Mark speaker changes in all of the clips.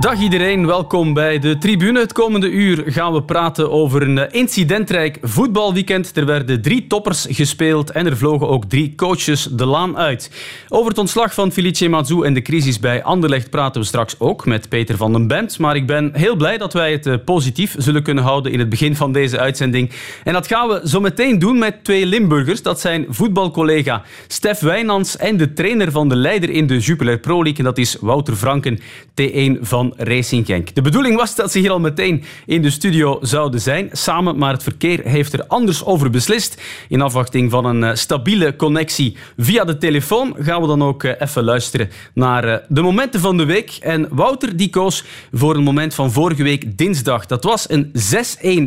Speaker 1: Dag iedereen, welkom bij de tribune. Het komende uur gaan we praten over een incidentrijk voetbalweekend. Er werden drie toppers gespeeld en er vlogen ook drie coaches de laan uit. Over het ontslag van Felice Mazou en de crisis bij Anderlecht praten we straks ook met Peter van den Bent. Maar ik ben heel blij dat wij het eh, positief zullen kunnen houden in het begin van deze uitzending. En dat gaan we zo meteen doen met twee Limburgers. Dat zijn voetbalcollega Stef Wijnands en de trainer van de leider in de Jupiler Pro League. En dat is Wouter Franken, T1 van Racing Genk. De bedoeling was dat ze hier al meteen in de studio zouden zijn, samen, maar het verkeer heeft er anders over beslist. In afwachting van een eh, stabiele connectie via de telefoon gaan we dan ook eh, even luisteren naar eh, de momenten van de week. En Wouter die koos voor een moment van vorige week dinsdag. Dat was een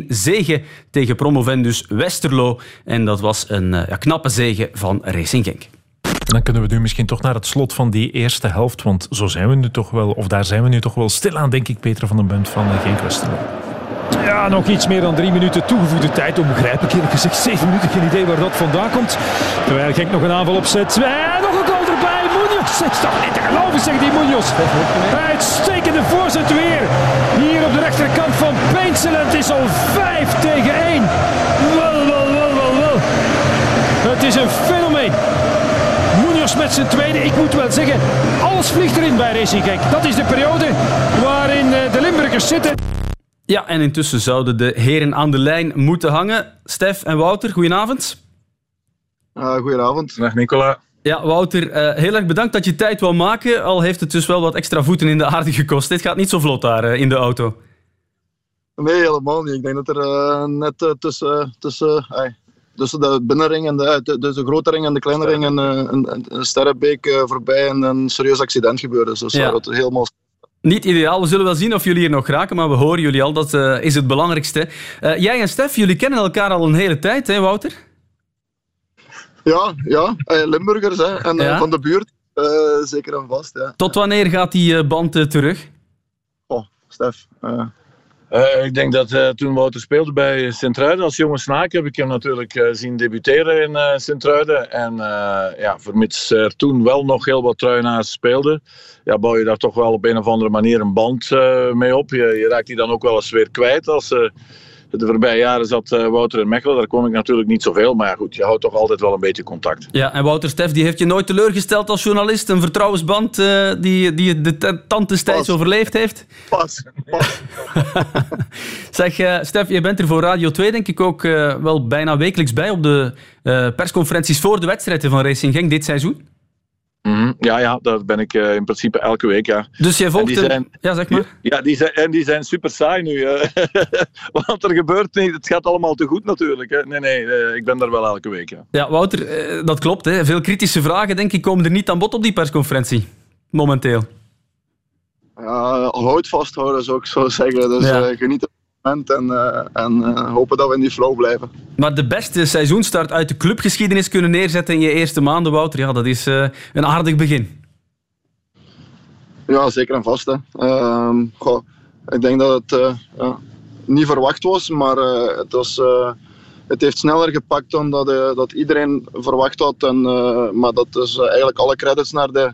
Speaker 1: 6-1 zege tegen promovendus Westerlo. En dat was een ja, knappe zege van Racing Genk.
Speaker 2: Dan kunnen we nu misschien toch naar het slot van die eerste helft. Want zo zijn we nu toch wel, of daar zijn we nu toch wel stilaan, denk ik, Peter van den Bunt van eh, Genk Westerlo.
Speaker 3: Ja, nog iets meer dan drie minuten toegevoegde tijd. Onbegrijpelijk eerlijk gezegd. Zeven minuten, geen idee waar dat vandaan komt. Terwijl Genk nog een aanval opzet. En nog een goal erbij. Munoz. Het toch niet te geloven, zegt die Munoz. Uitstekende voorzet weer. Hier op de rechterkant van Peensel. Het is al vijf tegen één. Wel, wel, wel, wel, wel. Het is een fenomeen met zijn tweede. Ik moet wel zeggen, alles vliegt erin bij Racing Genk. Dat is de periode waarin eh, de Limburgers zitten.
Speaker 1: Ja, en intussen zouden de heren aan de lijn moeten hangen. Stef en Wouter, goedenavond.
Speaker 4: Uh, goedenavond.
Speaker 5: Dag Nicola.
Speaker 1: Ja, Wouter, uh, heel erg bedankt dat je tijd wil maken. Al heeft het dus wel wat extra voeten in de aarde gekost. Dit gaat niet zo vlot daar uh, in de auto.
Speaker 4: Nee, helemaal niet. Ik denk dat er uh, net tussen, tussen tussen de binnenring en de, dus de grote ring en de kleine ring en een, een, sterrenbeek eh, voorbij en een serieus accident gebeurde. Dus ja. dat helemaal...
Speaker 1: Niet ideaal. We zullen wel zien of jullie hier nog raken, maar we horen jullie al. Dat uh, is het belangrijkste. Uh, jij en Stef, jullie kennen elkaar al een hele tijd, hè, Wouter?
Speaker 4: Ja, ja. Limburgers hè. en ja. van de buurt. zeker en vast. Ja.
Speaker 1: Tot wanneer gaat die band terug?
Speaker 4: Oh, Stef.
Speaker 5: Uh, ik denk dat uh, toen Wouter speelde bij Sint-Truiden als jonge snaak heb ik hem natuurlijk uh, zien debuteren in Sint-Truiden. En ja, vermits er toen wel nog heel wat truinaars speelden, ja, bouw je daar toch wel op een of andere manier een band mee op. Je, je, raakt die dan ook wel eens weer kwijt als de voorbije jaren zat uh, Wouter in Mechelen. Daar kom ik natuurlijk niet zoveel. Maar goed, je houdt toch altijd wel een beetje contact.
Speaker 1: Ja, en Wouter Stef die heeft je nooit teleurgesteld als journalist. Een vertrouwensband uh, die, die de tand destijds overleefd heeft.
Speaker 4: Pas, pas.
Speaker 1: zeg, uh, Stef, je bent er voor Radio 2 denk ik ook wel bijna wekelijks bij op de persconferenties voor de wedstrijden van Racing Genk dit seizoen.
Speaker 5: Mm -hmm. Ja, ja, daar ben ik uh, in principe elke week. Ja.
Speaker 1: Dus jij volgt hem? Ja, zeg maar.
Speaker 5: Ja, die zijn, en die zijn super saai nu. Uh, want er gebeurt niet. Het gaat allemaal te goed natuurlijk. Hè. Nee, nee, uh, ik ben daar wel elke week. Ja,
Speaker 1: ja Wouter, dat klopt. Hè. Veel kritische vragen, denk ik, komen er niet aan bod op die persconferentie. Momenteel.
Speaker 4: Ja, hout vasthouden zou ik zo zeggen. Dus ja. geniet en, uh, en uh, hopen dat we in die flow blijven.
Speaker 1: Maar de beste seizoenstart uit de clubgeschiedenis kunnen neerzetten in je eerste maanden, Wouter, ja, dat is uh, een aardig begin.
Speaker 4: Ja, zeker en vast. Hè. Ehm, goh, ik denk dat het ja, niet verwacht was, maar het, was, het heeft sneller gepakt dan dat, dat iedereen verwacht had. En, maar dat is eigenlijk alle credits naar de,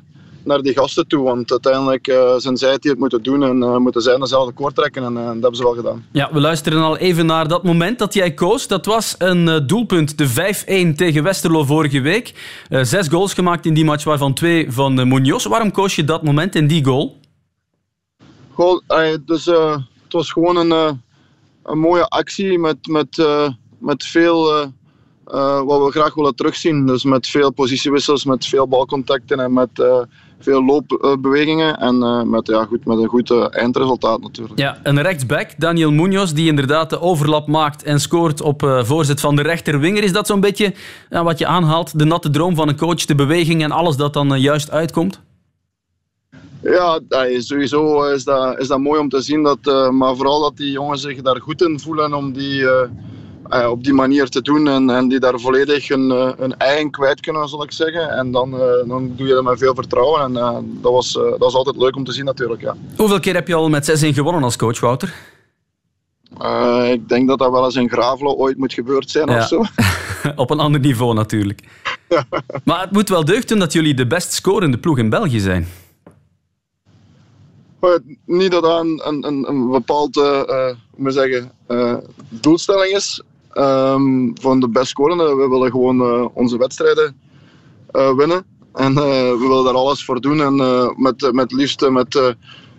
Speaker 4: naar die gasten toe. Want uiteindelijk uh, zijn zij het die het moeten doen en uh, moeten zij dezelfde koord trekken. En uh, dat hebben ze wel gedaan.
Speaker 1: Ja, we luisteren al even naar dat moment dat jij koos. Dat was een doelpunt, de 5-1 tegen Westerlo vorige week. zes goals gemaakt in die match, waarvan twee van Munoz. Waarom koos je dat moment en die goal?
Speaker 4: Goal, dus, het was gewoon een, een mooie actie met, met, met veel... wat we graag willen terugzien. Dus met veel positiewissels, met veel balcontacten en met veel loopbewegingen en uh, met, ja, goed, met een goed uh, eindresultaat natuurlijk.
Speaker 1: Ja, een rechtsback, Daniel Munoz, die inderdaad de overlap maakt en scoort op uh, voorzet van de rechterwinger. Is dat zo'n beetje wat je aanhaalt, de natte droom van een coach, de beweging en alles dat dan juist uitkomt?
Speaker 4: Ja, sowieso is dat, is dat mooi om te zien. Dat, maar vooral dat die jongens zich daar goed in voelen om die uh, op die manier te doen en, en die daar volledig hun, uh, hun eigen kwijt kunnen, zal ik zeggen. En dan, uh, dan doe je dat met veel vertrouwen en dat, was, dat was altijd leuk om te zien natuurlijk. Ja.
Speaker 1: Hoeveel keer heb je al met 6-1 gewonnen als coach, Wouter?
Speaker 6: Uh, ik denk dat dat wel eens in Gravelo ooit moet gebeurd zijn ja. of zo.
Speaker 1: Op een ander niveau natuurlijk. Maar het moet wel deugd doen dat jullie de best scorende ploeg in België zijn.
Speaker 6: Maar niet dat dat een, een, een bepaalde uh, zeggen, uh, doelstelling is um, van de best scorende. We willen gewoon uh, onze wedstrijden winnen. En we willen daar alles voor doen. En met, met liefst met,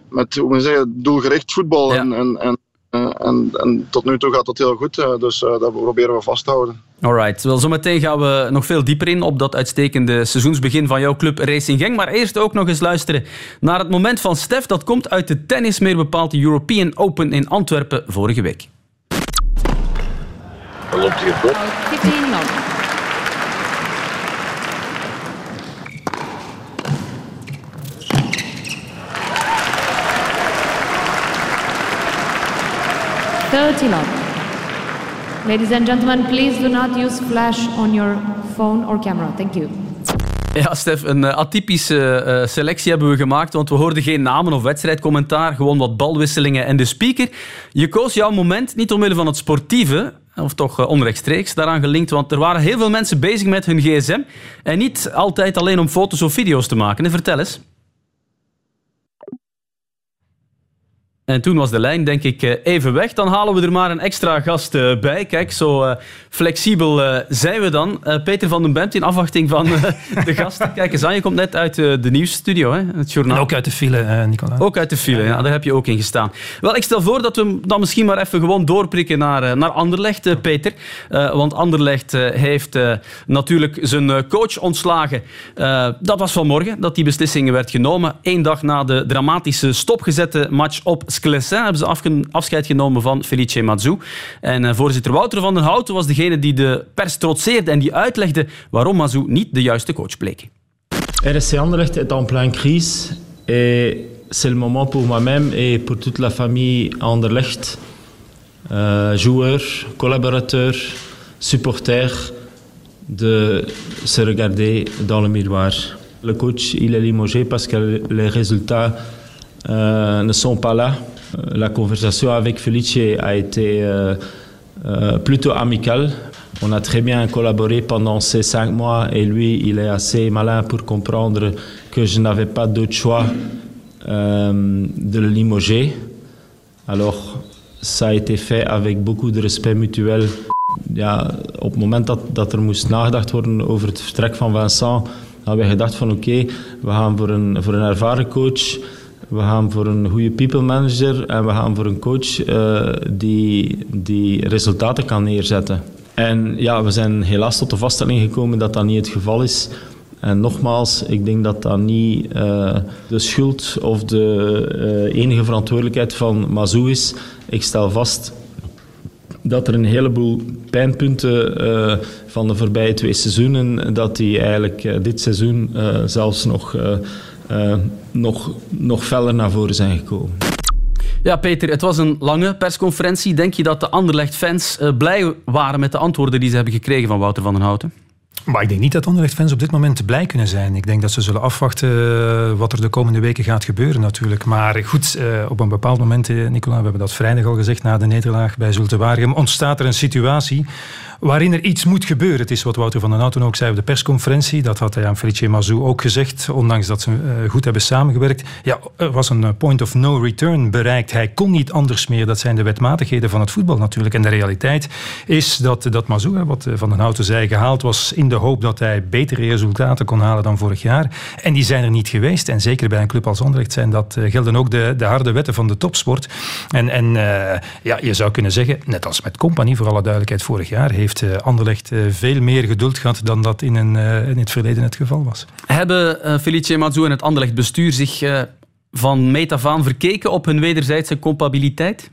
Speaker 6: met hoe zeggen, doelgericht voetbal. Ja. En, en, en eh, en, en, tot nu toe gaat dat heel goed, eh, dus eh, dat proberen we vast te houden.
Speaker 1: Alright, wel zometeen gaan we nog veel dieper in op dat uitstekende seizoensbegin van jouw club Racing Genk. Maar eerst ook nog eens luisteren naar het moment van Stef. Dat komt uit de tennis, meer bepaald de European Open in Antwerpen vorige week.
Speaker 5: Loopt hier goed.
Speaker 7: 30 love. Ladies and gentlemen, please do not use flash on your phone or camera. Thank you.
Speaker 1: Ja, Stef, een uh, atypische uh, selectie hebben we gemaakt, want we hoorden geen namen of wedstrijdcommentaar, gewoon wat balwisselingen en de speaker. Je koos jouw moment niet omwille van het sportieve, of toch uh, onrechtstreeks daaraan gelinkt, want er waren heel veel mensen bezig met hun gsm en niet altijd alleen om foto's of video's te maken. vertel eens. En toen was de lijn, denk ik, eh, even weg. Dan halen we er maar een extra gast eh, bij. Kijk, zo uh, flexibel zijn we dan. Peter van den Bent in afwachting van de gasten. Kijk eens aan, je komt net uit de nieuwsstudio, hè, het journaal.
Speaker 8: En ook uit de file, Nicola.
Speaker 1: Ook uit de file, ja, daar heb je ook in gestaan. Wel, ik stel voor dat we dan misschien maar even gewoon doorprikken naar, naar Anderlecht, Peter. want Anderlecht heeft natuurlijk zijn coach ontslagen. dat was vanmorgen dat die beslissing werd genomen. Eén dag na de dramatische stopgezette match op Sclessin hebben ze afscheid genomen van Felice Mazou. En uh, voorzitter Wouter van den Houten was degene die de pers trotseerde en die uitlegde waarom Mazou niet de juiste coach bleek.
Speaker 9: RSC Anderlecht est en pleine crise et c'est le moment pour moi-même et pour toute la famille Anderlecht, euh, joueurs, collaborateurs, supporters, de se regarder dans le miroir. Le coach, il est limogé parce que les résultats euh, ne sont pas là. Euh, la conversation avec Felice a été euh, plutôt amicale. On a très bien collaboré pendant ces cinq mois et lui, il est assez malin pour comprendre que je n'avais pas d'autre choix de le limoger. Alors, ça a été fait avec beaucoup de respect mutuel. Ja, op het moment dat, dat er moest nagedacht worden over het vertrek van Vincent, hebben we gedacht van oké, we gaan voor coach we gaan voor een goede people manager en we gaan voor een coach uh, die, die resultaten kan neerzetten. En ja, we zijn helaas tot de vaststelling gekomen dat dat niet het geval is. En nogmaals, ik denk dat dat niet uh, de schuld of de uh, enige verantwoordelijkheid van Mazou is. Ik stel vast dat er een heleboel pijnpunten van de voorbije twee seizoenen, dat die eigenlijk dit seizoen zelfs nog nog, nog feller naar voren zijn gekomen.
Speaker 1: Ja, Peter, het was een lange persconferentie. Denk je dat de Anderlecht-fans uh, blij waren met de antwoorden die ze hebben gekregen van Wouter van den Houten?
Speaker 8: Maar ik denk niet dat Anderlecht-fans op dit moment blij kunnen zijn. Ik denk dat ze zullen afwachten eh, wat er de komende weken gaat gebeuren natuurlijk. Maar goed, op een bepaald moment, Nicola, we hebben dat vrijdag al gezegd, na de nederlaag bij Zulte Waregem, ontstaat er een situatie waarin er iets moet gebeuren. Het is wat Wouter van den Houten ook zei op de persconferentie. Dat had hij aan Felice Mazou ook gezegd, ondanks dat ze eh, goed hebben samengewerkt. Ja, er was een eh, point of no return bereikt. Hij kon niet anders meer. Dat zijn de wetmatigheden van het voetbal natuurlijk. En de realiteit is dat, dat Mazou, wat eh, Van den Houten zei, gehaald was in de hoop dat hij betere resultaten kon halen dan vorig jaar. En die zijn er niet geweest. En zeker bij een club als Anderlecht zijn dat, gelden ook de, de harde wetten van de topsport. En, en ja, je zou kunnen zeggen, net als met Company, voor alle duidelijkheid, vorig jaar heeft heeft eh, Anderlecht eh, veel meer geduld gehad dan dat in, een, eh, in het verleden het geval was.
Speaker 1: Hebben Felice Mazou en het Anderlecht bestuur zich van meet af aan verkeken op hun wederzijdse compatibiliteit?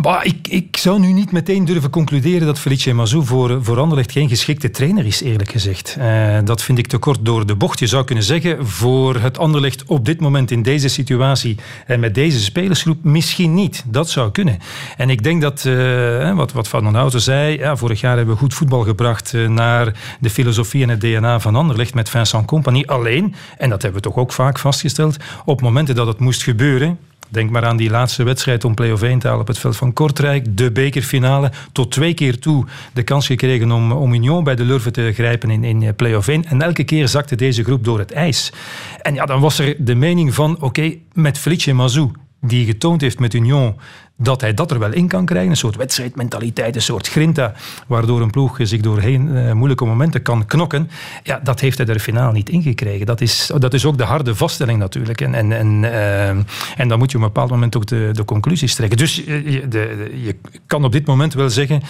Speaker 8: Bah, ik, ik zou nu niet meteen durven concluderen dat Felice Mazou voor, voor Anderlecht geen geschikte trainer is, eerlijk gezegd. Uh, dat vind ik te kort door de bocht. Je zou kunnen zeggen, voor het Anderlecht op dit moment in deze situatie en met deze spelersgroep misschien niet. Dat zou kunnen. En ik denk dat, uh, wat, wat Van den Houten zei, ja, vorig jaar hebben we goed voetbal gebracht naar de filosofie en het DNA van Anderlecht met Vincent Company. Alleen, en dat hebben we toch ook vaak vastgesteld, op momenten dat het moest gebeuren, Denk maar aan die laatste wedstrijd om play-off 1 te halen op het veld van Kortrijk. De bekerfinale. Tot twee keer toe de kans gekregen om, om bij de Lurven te grijpen in, in play-off 1. En elke keer zakte deze groep door het ijs. En ja, dan was er de mening van, oké, met Felice Mazou, die getoond heeft met Union dat hij dat er wel in kan krijgen. Een soort wedstrijdmentaliteit, een soort grinta, waardoor een ploeg zich doorheen uh, moeilijke momenten kan knokken. Ja, dat heeft hij er finaal niet ingekregen. Dat is, dat is ook de harde vaststelling natuurlijk. En, en, en, uh, en dan moet je op een bepaald moment ook de, de conclusies trekken. Dus je, de, je kan op dit moment wel zeggen,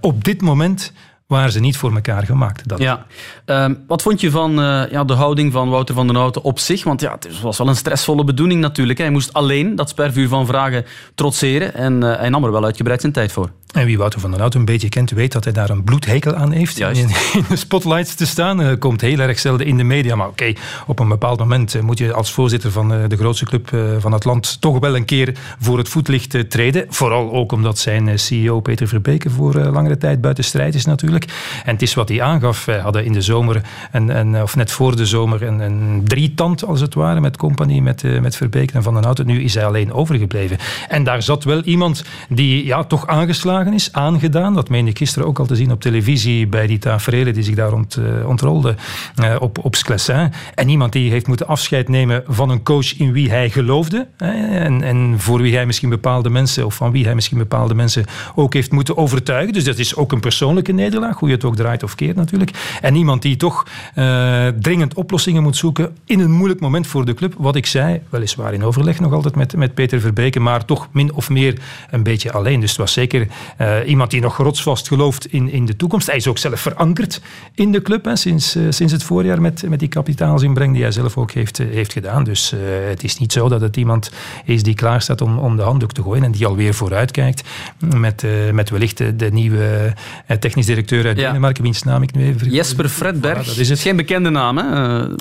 Speaker 8: op dit moment waren ze niet voor elkaar gemaakt. Dat.
Speaker 1: Ja. Um, wat vond je van uh, ja, de houding van Wouter van den Houten op zich? Want ja, het was wel een stressvolle bedoeling natuurlijk. Hij moest alleen dat spervuur van vragen trotseren en uh, hij nam er wel uitgebreid zijn tijd voor.
Speaker 8: En wie Wouter van den Hout een beetje kent, weet dat hij daar een bloedhekel aan heeft. In, in, de spotlights te staan. Hij komt heel erg zelden in de media. Maar oké, okay, op een bepaald moment moet je als voorzitter van de grootste club van het land toch wel een keer voor het voetlicht treden. Vooral ook omdat zijn CEO Peter Verbeke voor langere tijd buiten strijd is natuurlijk. En het is wat hij aangaf. Wij hadden in de zomer, en, en, of net voor de zomer, een, een drietand als het ware met Company, met, met Verbeke en Van den Hout. Nu is hij alleen overgebleven. En daar zat wel iemand die ja, toch aangeslagen is, aangedaan. Dat meen ik gisteren ook al te zien op televisie bij die tafereelen die zich daar ont, uh, ontrolden uh, op, op Sclessin. En iemand die heeft moeten afscheid nemen van een coach in wie hij geloofde. En, en voor wie hij misschien bepaalde mensen, of van wie hij misschien bepaalde mensen ook heeft moeten overtuigen. Dus dat is ook een persoonlijke nederlaag, hoe je het ook draait of keert natuurlijk. En iemand die toch uh, dringend oplossingen moet zoeken in een moeilijk moment voor de club. Wat ik zei, weliswaar in overleg nog altijd met, met Peter Verbeke, maar toch min of meer een beetje alleen. Dus het was zeker uh, iemand die nog rotsvast gelooft in, in de toekomst. Hij is ook zelf verankerd in de club hè, sinds, uh, sinds het voorjaar met, met die kapitaalsinbreng die hij zelf ook heeft, uh, heeft gedaan. Dus het is niet zo dat het iemand is die klaar staat om, om de handdoek te gooien en die alweer vooruit kijkt met, met wellicht de, de nieuwe technisch directeur uit ja. Denemarken, wiens naam ik nu even.
Speaker 1: Jesper Fredberg. Dat is het. geen bekende naam, hè?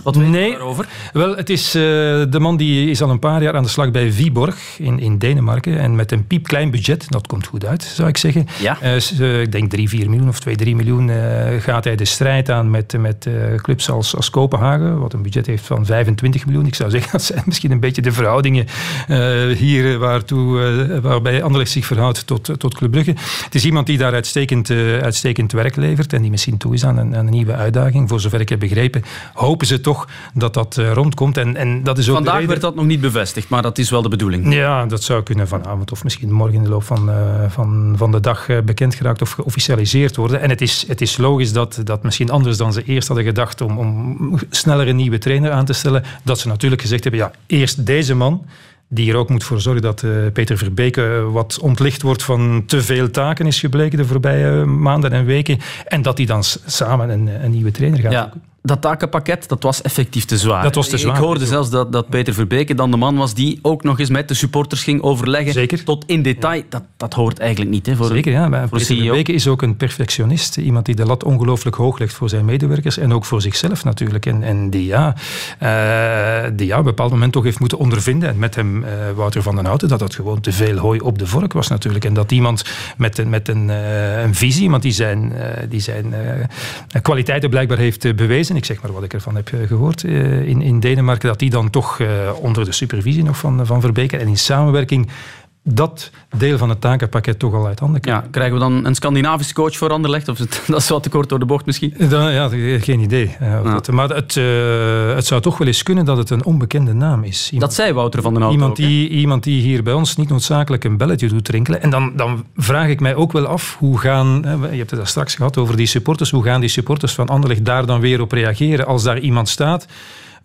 Speaker 1: Wat weet
Speaker 8: nee,
Speaker 1: je daarover?
Speaker 8: Wel, het is de man die is al een paar jaar aan de slag bij Viborg in, in Denemarken en met een piepklein budget, dat komt goed uit, zou ik zeggen.
Speaker 1: Ja.
Speaker 8: Uh, ik denk 3, 4 miljoen of 2, 3 miljoen uh, gaat hij de strijd aan met, met clubs als, als Kopenhagen, wat een budget heeft van 25 miljoen. Ik zou zeggen, dat zijn misschien een beetje de verhoudingen hier waartoe, waarbij Anderlecht zich verhoudt tot, tot Club Brugge. Het is iemand die daar uitstekend, uitstekend werk levert en die misschien toe is aan een, aan een, nieuwe uitdaging. Voor zover ik heb begrepen, hopen ze toch dat dat rondkomt. En, en dat is ook
Speaker 1: Vandaag
Speaker 8: reden...
Speaker 1: werd dat nog niet bevestigd, maar dat is wel de bedoeling.
Speaker 8: Ja, dat zou kunnen vanavond of misschien morgen in de loop van, van, van de dag bekend geraakt of geofficialiseerd worden. En het is, het is logisch dat, dat misschien anders dan ze eerst hadden gedacht om, om sneller een nieuwe trainer aan te stellen, dat ze natuurlijk gezegd hebben, ja, eerst deze man, die er ook moet voor zorgen dat uh, Peter Verbeke wat ontlicht wordt van te veel taken, is gebleken de voorbije maanden en weken. En dat die dan samen een, een nieuwe trainer gaat
Speaker 1: ja.
Speaker 8: zoeken
Speaker 1: dat takenpakket dat was effectief te zwaar.
Speaker 8: Dat was te zwaar.
Speaker 1: Ik hoorde zelfs dat, dat Peter Verbeke dan de man was die ook nog eens met de supporters ging overleggen.
Speaker 8: Zeker.
Speaker 1: Tot in detail. Ja. Dat, dat hoort eigenlijk niet. Hè, voor
Speaker 8: Zeker, ja. Maar
Speaker 1: voor
Speaker 8: Peter
Speaker 1: CEO.
Speaker 8: Verbeke is ook een perfectionist. Iemand die de lat ongelooflijk hoog legt voor zijn medewerkers en ook voor zichzelf natuurlijk. En, en die, ja, uh, die ja, op een bepaald moment toch heeft moeten ondervinden. En met hem, uh, Wouter van den Houten, dat dat gewoon te veel hooi op de vork was natuurlijk. En dat iemand met een, met een, uh, een visie, iemand die zijn, die zijn kwaliteiten blijkbaar heeft bewezen. Ik zeg maar wat ik ervan heb gehoord uh, in, in Denemarken, dat die dan toch uh, onder de supervisie nog van, van Verbeke en in samenwerking dat deel van het takenpakket toch al uit handen
Speaker 1: Ja, krijgen we dan een Scandinavische coach voor Anderlecht? Of het, dat is wat te kort door de bocht misschien?
Speaker 8: Dan, ja, geen idee. Uh, ja. dat, maar het, uh, het zou toch wel eens kunnen dat het een onbekende naam is.
Speaker 1: Iemand, dat zei Wouter van den Houten
Speaker 8: iemand
Speaker 1: ook,
Speaker 8: die, iemand die hier bij ons niet noodzakelijk een belletje doet rinkelen. En dan, dan vraag ik mij ook wel af, hoe gaan... Je hebt het daar straks gehad over die supporters. Hoe gaan die supporters van Anderlecht daar dan weer op reageren als daar iemand staat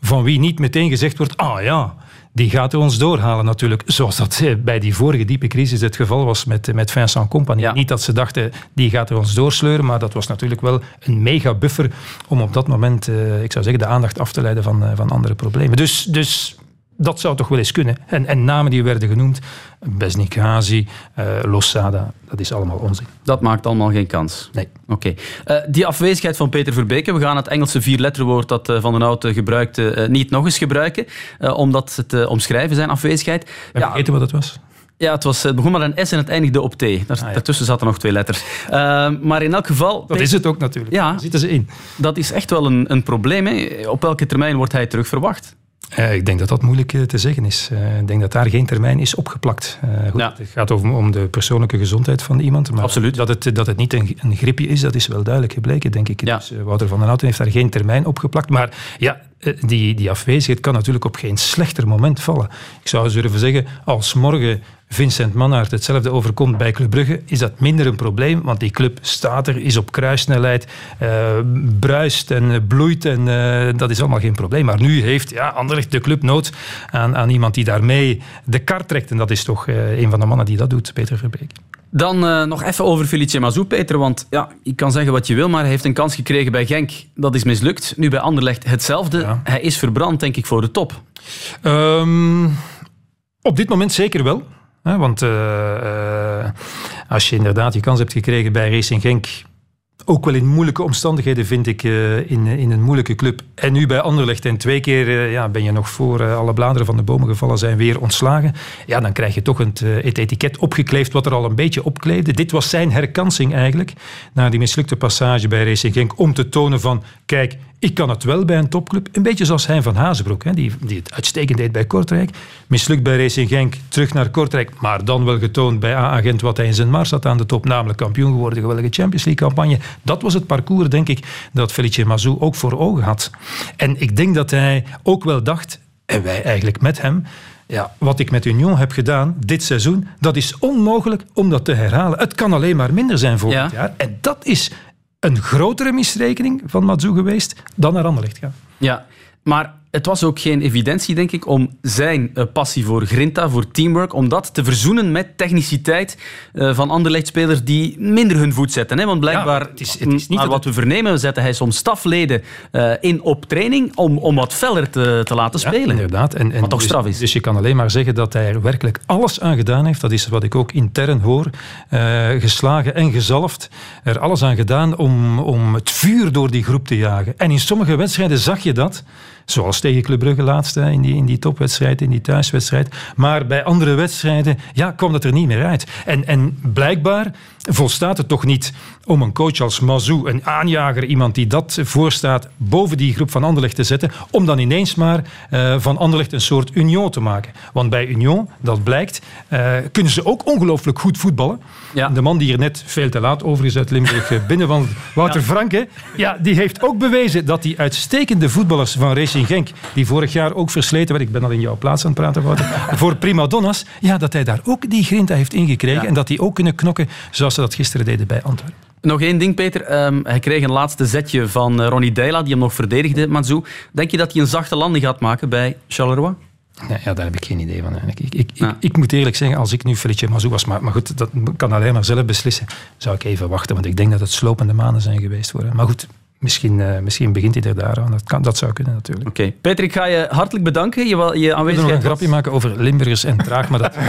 Speaker 8: van wie niet meteen gezegd wordt, ah ja, die gaat ons doorhalen natuurlijk. Zoals dat bij die vorige diepe crisis het geval was met, met Vincent Company.
Speaker 1: Ja.
Speaker 8: Niet dat ze dachten, die gaat ons doorsleuren, maar dat was natuurlijk wel een mega buffer om op dat moment, uh, ik zou zeggen, de aandacht af te leiden van, van andere problemen. Dus... dus dat zou toch wel eens kunnen. En, en namen die werden genoemd, Besnikazi, uh, Losada, dat is allemaal onzin.
Speaker 1: Dat maakt allemaal geen kans?
Speaker 8: Nee.
Speaker 1: Oké. Okay. Uh, die afwezigheid van Peter Verbeke, we gaan het Engelse vierletterwoord dat uh, Van den Houten gebruikte niet nog eens gebruiken, omdat het te omschrijven zijn afwezigheid.
Speaker 8: Ben ja, vergeten wat het was?
Speaker 1: Ja, het, was, het begon met een S en het eindigde op T. Daar, ah, ja. Daartussen zaten nog twee letters. Uh, maar in elk geval...
Speaker 8: Dat is het ook natuurlijk.
Speaker 1: Ja,
Speaker 8: Daar zitten ze in.
Speaker 1: Dat is echt wel een, een probleem. Hè. Op welke termijn wordt hij terug verwacht?
Speaker 8: Uh, ik denk dat dat moeilijk uh, te zeggen is. Uh, ik denk dat daar geen termijn is opgeplakt. Goed, ja. Het gaat over, om de persoonlijke gezondheid van iemand. Maar
Speaker 1: Absoluut.
Speaker 8: Dat het, dat het niet een, een griepje is, dat is wel duidelijk gebleken, denk ik. Ja. Dus, Wouter van den Houten heeft daar geen termijn opgeplakt. Maar ja, die, die afwezigheid kan natuurlijk op geen slechter moment vallen. Ik zou durven zeggen, als morgen Vincent Mannaert hetzelfde overkomt bij Club Brugge, is dat minder een probleem, want die club staat er, is op kruissnelheid, uh, bruist en bloeit en uh, dat is allemaal geen probleem. Maar nu heeft ja, Anderlecht de club nood aan, aan iemand die daarmee de kar trekt en dat is toch een van de mannen die dat doet, Peter Verbeek.
Speaker 1: Dan uh, nog even over Felice Mazou, Peter. Want ja, je kan zeggen wat je wil, maar hij heeft een kans gekregen bij Genk. Dat is mislukt. Nu bij Anderlecht hetzelfde. Ja. Hij is verbrand, denk ik, voor de top.
Speaker 8: Um, op dit moment zeker wel. Want uh, uh, als je inderdaad je kans hebt gekregen bij Racing Genk, ook wel in moeilijke omstandigheden, vind ik, uh, in, in een moeilijke club. En nu bij Anderlecht en twee keer uh, ja, ben je nog voor alle bladeren van de bomen gevallen zijn weer ontslagen. Ja, dan krijg je toch het, het etiket opgekleefd wat er al een beetje opkleefde. Dit was zijn herkansing eigenlijk, na die mislukte passage bij Racing Genk, om te tonen van, kijk, ik kan het wel bij een topclub. Een beetje zoals Hein van Hazenbroek, hè, die, die het uitstekend deed bij Kortrijk. Mislukt bij Racing Genk, terug naar Kortrijk. Maar dan wel getoond bij A-agent wat hij in zijn mars had aan de top. Namelijk kampioen geworden, geweldige Champions League campagne. Dat was het parcours, denk ik, dat Felice Mazou ook voor ogen had. En ik denk dat hij ook wel dacht, en wij eigenlijk met hem... Ja, wat ik met Union heb gedaan dit seizoen, dat is onmogelijk om dat te herhalen. Het kan alleen maar minder zijn volgend ja. jaar. En dat is een grotere misrekening van Mazou geweest dan naar Anderlecht gaan.
Speaker 1: Ja, maar het was ook geen evidentie, denk ik, om zijn uh, passie voor grinta, voor teamwork, om dat te verzoenen met techniciteit uh, van Anderlecht-spelers die minder hun voet zetten. Hè? Want blijkbaar, ja, het is, het is niet wat we vernemen, zetten hij soms stafleden uh, in op training om, om wat feller te, te laten
Speaker 8: ja,
Speaker 1: spelen.
Speaker 8: inderdaad. En, en
Speaker 1: wat toch
Speaker 8: dus,
Speaker 1: straf is.
Speaker 8: Dus je kan alleen maar zeggen dat hij er werkelijk alles aan gedaan heeft. Dat is wat ik ook intern hoor. geslagen en gezalfd. Er alles aan gedaan om, om het vuur door die groep te jagen. En in sommige wedstrijden zag je dat. Zoals tegen Club Brugge laatst in die, in die topwedstrijd, in die thuiswedstrijd. Maar bij andere wedstrijden ja, kwam dat er niet meer uit. En, en blijkbaar volstaat het toch niet om een coach als Mazou, een aanjager, iemand die dat voorstaat, boven die groep van Anderlecht te zetten, om dan ineens maar uh, van Anderlecht een soort union te maken. Want bij Union, dat blijkt, uh, kunnen ze ook ongelooflijk goed voetballen.
Speaker 1: Ja.
Speaker 8: De man die er net veel te laat over is uit Limburg binnenwandelt, Wouter ja. Franke, ja, die heeft ook bewezen dat die uitstekende voetballers van Racing Genk, die vorig jaar ook versleten werd, ik ben al in jouw plaats aan het praten, Wouter, voor prima donnas, ja, dat hij daar ook die grinta heeft ingekregen ja. en dat die ook kunnen knokken zoals ze dat gisteren deden bij Antwerpen.
Speaker 1: Nog één ding, Peter. Um, hij kreeg een laatste zetje van uh, Ronnie Deila, die hem nog verdedigde, Mazou. Denk je dat hij een zachte landing gaat maken bij Charleroi?
Speaker 8: Ja, ja, daar heb ik geen idee van eigenlijk. Ik, ik, ja. ik, ik, moet eerlijk zeggen, als ik nu Felice Mazou was, maar, maar goed, dat kan alleen maar zelf beslissen, zou ik even wachten, want ik denk dat het slopende maanden zijn geweest voor hem. Maar goed, Misschien, uh, misschien begint hij er daaraan. Dat, kan, dat zou kunnen natuurlijk.
Speaker 1: Oké. Okay. Peter, ik ga je hartelijk bedanken. Je, je aanwezigheid.
Speaker 8: Ik wil nog een grapje maken over Limburgers en traag, maar dat...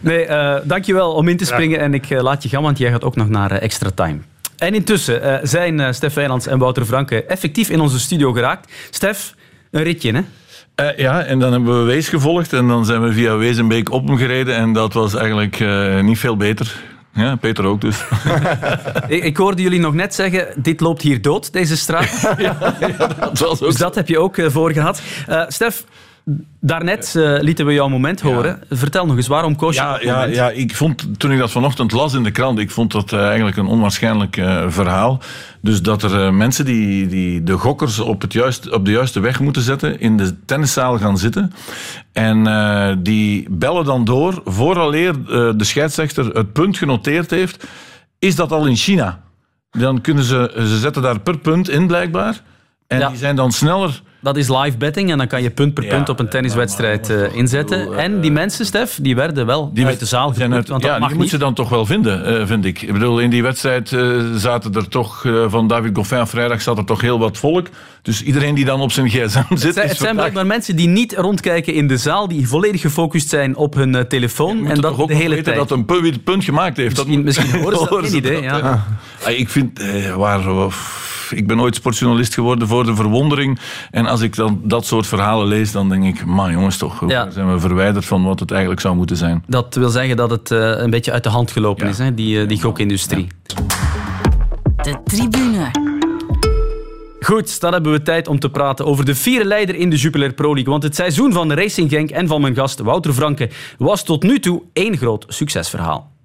Speaker 1: nee, uh, dankjewel om in te springen. Ja. En ik uh, laat je gaan, want jij gaat ook nog naar extra time. En intussen zijn Stef Wijnands en Wouter Franke effectief in onze studio geraakt. Stef, een ritje, hè?
Speaker 5: Uh, ja, en dan hebben we Wees gevolgd en dan zijn we via Wezenbeek op hem gereden en dat was eigenlijk uh, niet veel beter. Ja, Peter ook dus.
Speaker 1: ik, ik, hoorde jullie nog net zeggen, dit loopt hier dood, deze straat.
Speaker 5: ja, ja, dat was ook
Speaker 1: dus dat heb je ook uh, voor gehad. Stef, Daarnet uh, lieten we jouw moment horen. Ja. Vertel nog eens, waarom koos je
Speaker 5: ja,
Speaker 1: dat
Speaker 5: ja,
Speaker 1: moment?
Speaker 5: Ja, ik vond, toen ik dat vanochtend las in de krant, ik vond dat uh, eigenlijk een onwaarschijnlijk uh, verhaal. Dus dat er mensen die, die de gokkers op, het juist, op de juiste weg moeten zetten, in de tenniszaal gaan zitten. En die bellen dan door, vooraleer de scheidsrechter het punt genoteerd heeft, is dat al in China. Dan kunnen ze, ze zetten daar per punt in blijkbaar. En ja. die zijn dan sneller
Speaker 1: dat is live betting en dan kan je punt per punt op een tenniswedstrijd uh, inzetten. Bedoel, en die mensen, Stef, die werden wel die uit de zaal
Speaker 5: uit,
Speaker 1: want
Speaker 5: ja,
Speaker 1: dat mag
Speaker 5: die
Speaker 1: niet.
Speaker 5: moet je dan toch wel vinden, uh, vind ik. Ik bedoel, in die wedstrijd zaten er toch, van David Goffin vrijdag zat er toch heel wat volk. Dus iedereen die dan op zijn gsm zit...
Speaker 1: Het zijn, het zijn blijkbaar mensen die niet rondkijken in de zaal, die volledig gefocust zijn op hun telefoon. en dat de hele
Speaker 5: weten
Speaker 1: tijd.
Speaker 5: dat een punt, punt gemaakt heeft.
Speaker 1: Misschien,
Speaker 5: dat,
Speaker 1: misschien horen ze dat, idee. Ja.
Speaker 5: Ja. Ah, ik vind, waar... ik ben ooit sportjournalist geworden voor de verwondering. En als ik dan dat soort verhalen lees, dan denk ik, man jongens toch, ja. zijn we verwijderd van wat het eigenlijk zou moeten zijn.
Speaker 1: Dat wil zeggen dat het uh, een beetje uit de hand gelopen ja. is, hè? die, uh, die gokindustrie.
Speaker 10: De tribune.
Speaker 1: Goed, dan hebben we tijd om te praten over de vierde leider in de Jupiler Pro League. Want het seizoen van Racing Genk en van mijn gast Wouter Franke was tot nu toe één groot succesverhaal.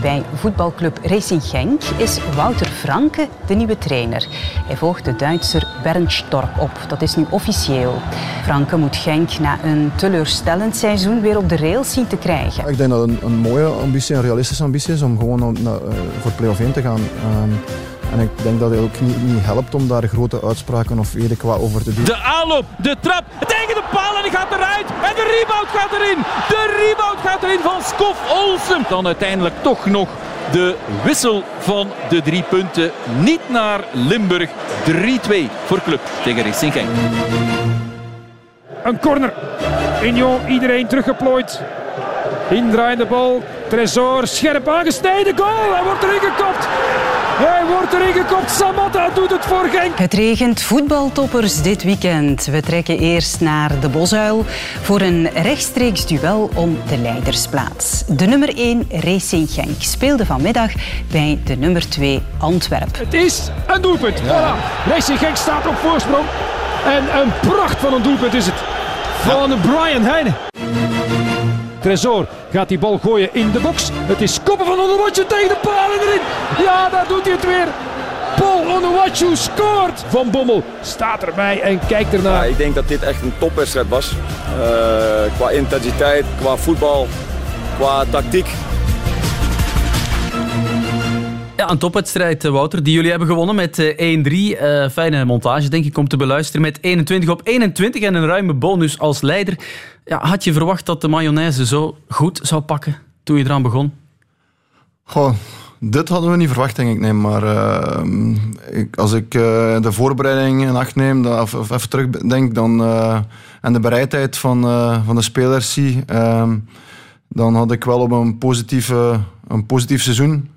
Speaker 11: Bij voetbalclub Racing Genk is Wouter Franke de nieuwe trainer. Hij volgt de Duitser Bernd Stork op. Dat is nu officieel. Franke moet Genk na een teleurstellend seizoen weer op de rails zien te krijgen.
Speaker 4: Ik denk dat het een, een mooie ambitie, een realistische ambitie is om gewoon om, uh, voor play-off 1 te gaan. Um, en ik denk dat het ook niet, niet, helpt om daar grote uitspraken of weet ik wat over te doen.
Speaker 12: De aanloop, de trap, tegen de paal en die gaat eruit. En de rebound gaat erin. De rebound gaat erin van Skof Olsen. Dan uiteindelijk toch nog de wissel van de drie punten. Niet naar Limburg. 3-2 voor club tegen Racing Genk.
Speaker 3: Een corner. Injo, iedereen teruggeplooid. Indraaiende bal. Tresor, scherp aangesneden. Goal, hij wordt erin gekopt. Hij wordt erin gekopt. Samatta doet het voor Genk.
Speaker 11: Het regent voetbaltoppers dit weekend. We trekken eerst naar de Bosuil voor een rechtstreeks duel om de leidersplaats. De nummer 1 Racing Genk speelde vanmiddag bij de nummer 2 Antwerpen.
Speaker 3: Het is een doelpunt. Ja. Voilà. Racing Genk staat op voorsprong. En een pracht van een doelpunt is het. Van ja. Brian Heijnen. Tresor gaat die bal gooien in de box. Het is koppen van Onuwachu tegen de palen erin. Ja, daar doet hij het weer. Paul Onuwachu scoort. Van Bommel staat erbij en kijkt ernaar.
Speaker 13: Ja, ik denk dat dit echt een topwedstrijd was. Uh, qua intensiteit, qua voetbal, qua tactiek.
Speaker 1: Ja, een topwedstrijd, Wouter, die jullie hebben gewonnen met 1-3. Uh, fijne montage, denk ik, om te beluisteren. Met 21 op 21 en een ruime bonus als leider. Ja, had je verwacht dat de mayonaise zo goed zou pakken toen je eraan begon?
Speaker 4: Goh, dit hadden we niet verwacht, denk ik. Nee, maar ik, als ik de voorbereiding in acht neem, of even terugdenk, dan, uh, en de bereidheid van, van de spelers zie, ehm, dan had ik wel op een, positieve, een positief seizoen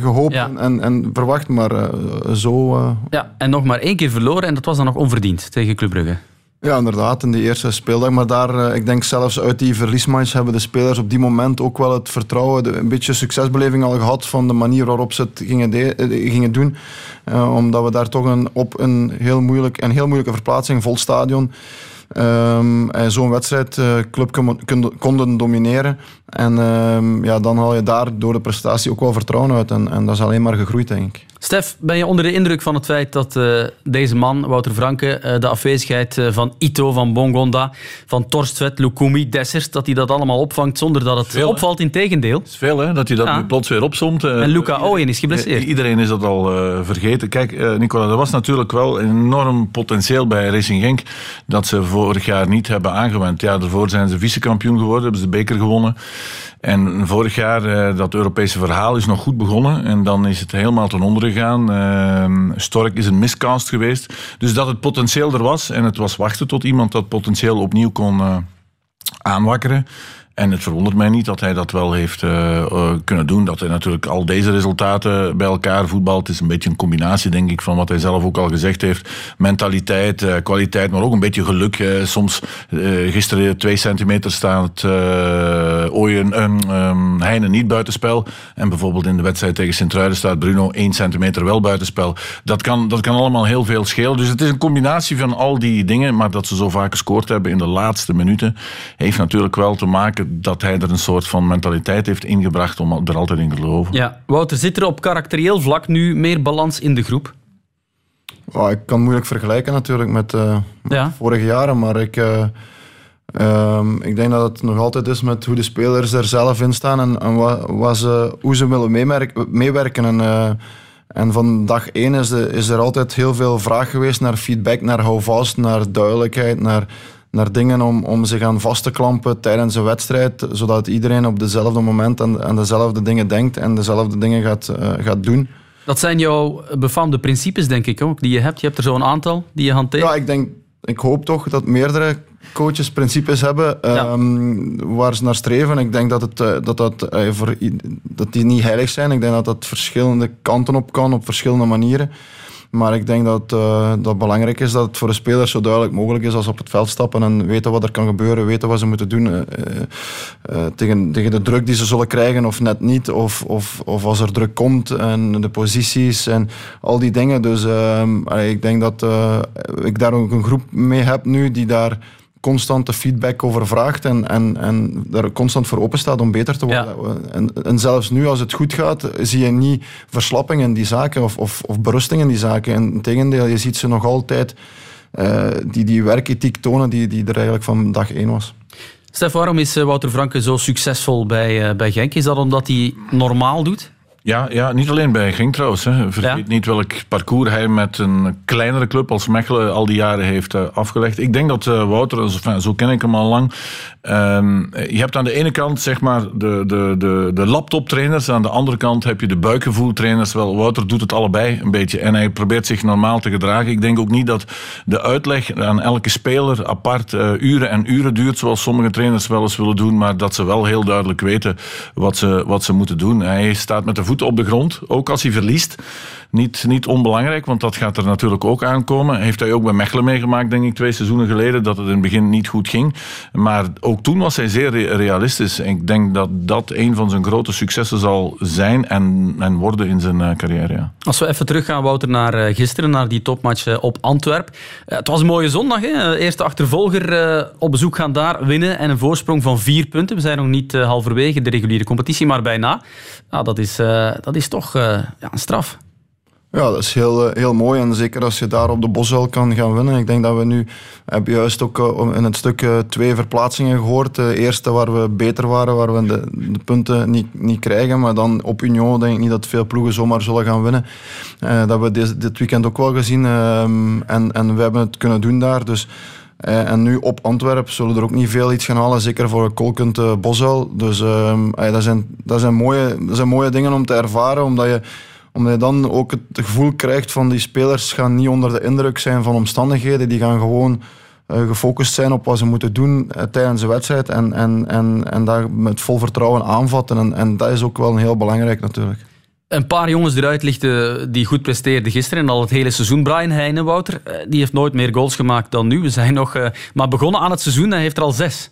Speaker 4: gehoopt ja. en, en, verwacht, maar zo...
Speaker 1: Ja, en nog maar één keer verloren en dat was dan nog onverdiend tegen Club Brugge.
Speaker 4: Ja, inderdaad, in die eerste speeldag. Maar daar, ik denk zelfs uit die verliesmatch hebben de spelers op die moment ook wel het vertrouwen, de, een beetje succesbeleving al gehad van de manier waarop ze het gingen, de, gingen doen. Omdat we daar toch een, op een heel, moeilijk, een heel moeilijke verplaatsing, vol stadion, um, en zo'n wedstrijd uh, club konden domineren. En um, ja, dan haal je daar door de prestatie ook wel vertrouwen uit. En, en dat is alleen maar gegroeid, denk ik.
Speaker 1: Stef, ben je onder de indruk van het feit dat uh, deze man, Wouter Franke, uh, de afwezigheid uh, van Ito, van Bongonda, van Torstvet, Lukumi, Dessers, dat hij dat allemaal opvangt zonder dat het veel, opvalt in tegendeel?
Speaker 5: Het is veel, hè, dat hij dat ja. nu plots weer opzomt.
Speaker 1: en Luca Owen is geblesseerd.
Speaker 5: Iedereen is dat al vergeten. Kijk, Nicola, er was natuurlijk wel enorm potentieel bij Racing Genk dat ze vorig jaar niet hebben aangewend. Ja, daarvoor zijn ze vice-kampioen geworden, hebben ze de beker gewonnen. En vorig jaar, dat Europese verhaal is nog goed begonnen. En dan is het helemaal ten onder gegaan. Uh, Stork is een miscast geweest. Dus dat het potentieel er was. En het was wachten tot iemand dat potentieel opnieuw kon uh, aanwakkeren. En het verwondert mij niet dat hij dat wel heeft uh, uh, kunnen doen. Dat hij natuurlijk al deze resultaten bij elkaar voetbalt. Het is een beetje een combinatie, denk ik, van wat hij zelf ook al gezegd heeft. Mentaliteit, uh, kwaliteit, maar ook een beetje geluk. soms, gisteren twee centimeter staat Ooyen, um, Heine niet buitenspel. En bijvoorbeeld in de wedstrijd tegen Sint-Truiden staat Bruno één centimeter wel buitenspel. Dat kan, dat kan allemaal heel veel schelen. Dus het is een combinatie van al die dingen. Maar dat ze zo vaak gescoord hebben in de laatste minuten, heeft natuurlijk wel te maken dat hij er een soort van mentaliteit heeft ingebracht om er altijd in te geloven.
Speaker 1: Ja. Wouter, zit er op karakterieel vlak nu meer balans in de groep?
Speaker 4: Oh, ik kan moeilijk vergelijken natuurlijk met, uh, met ja. vorige jaren, maar ik, uh, um, ik denk dat het nog altijd is met hoe de spelers er zelf in staan en, en wat, wat ze, hoe ze willen meewerken. En, uh, en van dag één is, de, is er altijd heel veel vraag geweest naar feedback, naar houvast, naar duidelijkheid, naar naar dingen om, om zich aan vast te klampen tijdens een wedstrijd, zodat iedereen op dezelfde moment aan, aan dezelfde dingen denkt en dezelfde dingen gaat, uh, gaat doen.
Speaker 1: Dat zijn jouw befaamde principes, denk ik, ook, die je hebt. Je hebt er zo'n aantal die je hanteert.
Speaker 4: Ja, ik, denk, ik hoop toch dat meerdere coaches principes hebben ja. um, waar ze naar streven. Ik denk dat, het, dat, dat, uh, voor, dat die niet heilig zijn. Ik denk dat dat verschillende kanten op kan, op verschillende manieren. Maar ik denk dat uh, dat belangrijk is dat het voor de spelers zo duidelijk mogelijk is als ze op het veld stappen en weten wat er kan gebeuren, weten wat ze moeten doen uh, tegen, tegen de druk die ze zullen krijgen of net niet. Of, of, of als er druk komt en de posities en al die dingen. Dus ehm, ik denk dat ik daar ook een groep mee heb nu die daar constante feedback over vraagt en, en, en daar constant voor open staat om beter te worden. En, en, zelfs nu, als het goed gaat, zie je niet verslapping in die zaken of, of, of berusting in die zaken. Integendeel, je ziet ze nog altijd uh, die, die werkethiek tonen die, die er eigenlijk van dag één was.
Speaker 1: Stef, waarom is eh, Wouter Franke zo succesvol bij, uh, bij Genk? Is dat omdat hij normaal doet?
Speaker 5: Ja, ja, niet alleen bij Genk trouwens. Hè. Vergeet niet welk parcours hij met een kleinere club als Mechelen al die jaren heeft uh, afgelegd. Ik denk dat uh, Wouter, enfin, zo ken ik hem al lang, um, je hebt aan de ene kant zeg maar de, de, de, de laptoptrainers, aan de andere kant heb je de buikgevoeltrainers. Wel, Wouter doet het allebei een beetje en hij probeert zich normaal te gedragen. Ik denk ook niet dat de uitleg aan elke speler apart uh, uren en uren duurt, zoals sommige trainers wel eens willen doen, maar dat ze wel heel duidelijk weten wat ze, wat ze moeten doen. Hij staat met de voet op de grond, ook als hij verliest. Niet, niet onbelangrijk, want dat gaat er natuurlijk ook aankomen. Heeft hij ook bij Mechelen meegemaakt, denk ik, twee seizoenen geleden, dat het in het begin niet goed ging. Maar ook toen was hij zeer realistisch. Ik denk dat dat een van zijn grote successen zal zijn en, en worden in zijn eh, carrière. Ja.
Speaker 1: Als we even teruggaan, Wouter, naar eh, gisteren, naar die topmatch eh, op Antwerp. Het was een mooie zondag. Hè? Eerste achtervolger op bezoek gaan daar winnen en een voorsprong van vier punten. We zijn nog niet halverwege de reguliere competitie, maar bijna. Nou, dat, is, dat is toch ja, een straf.
Speaker 4: Ja, dat is heel, eh, heel mooi. En zeker als je daar op de Boswel kan gaan winnen. Ik denk dat we nu hebben juist ook eh, in het stuk eh, twee verplaatsingen gehoord. De eerste waar we beter waren, waar we de, de punten niet, niet krijgen. Maar dan op Union denk ik niet dat veel ploegen zomaar zullen gaan winnen. dat hebben we dit, dit weekend ook wel gezien. Ehm, en, en we hebben het kunnen doen daar. Dus... en nu op Antwerpen zullen er ook niet veel iets gaan halen, zeker voor kolkend uh, Boswel. Dus uh, dat, zijn, dat, zijn mooie, dat zijn mooie dingen om te ervaren, omdat je omdat je dan ook het gevoel krijgt van die spelers gaan niet onder de indruk zijn van omstandigheden. Die gaan gewoon uh, gefocust zijn op wat ze moeten doen uh, tijdens de wedstrijd. En, en, en, en daar met vol vertrouwen aanvatten. En, en dat is ook wel heel belangrijk natuurlijk.
Speaker 1: Een paar jongens eruit lichten die goed presteerden gisteren en al het hele seizoen. Brian Heijnen, Wouter, eh, die heeft nooit meer goals gemaakt dan nu. We zijn nog maar begonnen aan het seizoen en heeft er al zes.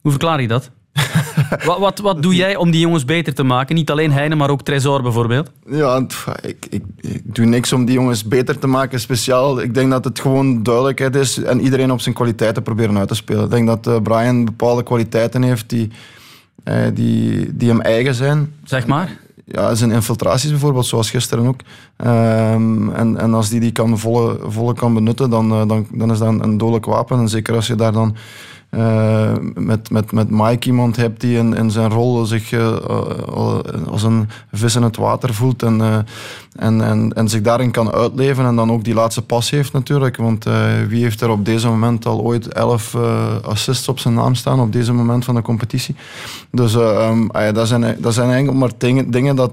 Speaker 1: Hoe verklaar je dat? wat, wat, wat doe jij om die jongens beter te maken? Niet alleen Heine, maar ook Tresor bijvoorbeeld?
Speaker 4: Ja, ik, ik, ik, doe niks om die jongens beter te maken, speciaal. Ik denk dat het gewoon duidelijkheid is en iedereen op zijn kwaliteiten proberen uit te spelen. Ik denk dat uh, Brian bepaalde kwaliteiten heeft die, uh, die, die hem eigen zijn.
Speaker 1: Zeg maar?
Speaker 4: ja, zijn infiltraties bijvoorbeeld, zoals gisteren ook. Um, en, en als die die kan volle, volle kan benutten, dan, uh, dan, dan is dat een, een dodelijk wapen. En zeker als je daar dan uh, met, met, met Mike iemand hebt die in, in zijn rol zich uh, als een vis in het water voelt en, en, en, en zich daarin kan uitleven en dan ook die laatste pas heeft natuurlijk. Want wie heeft er op deze moment al ooit elf assists op zijn naam staan op deze moment van de competitie? Dus um, dat, zijn, dat zijn eigenlijk maar dingen, dingen dat,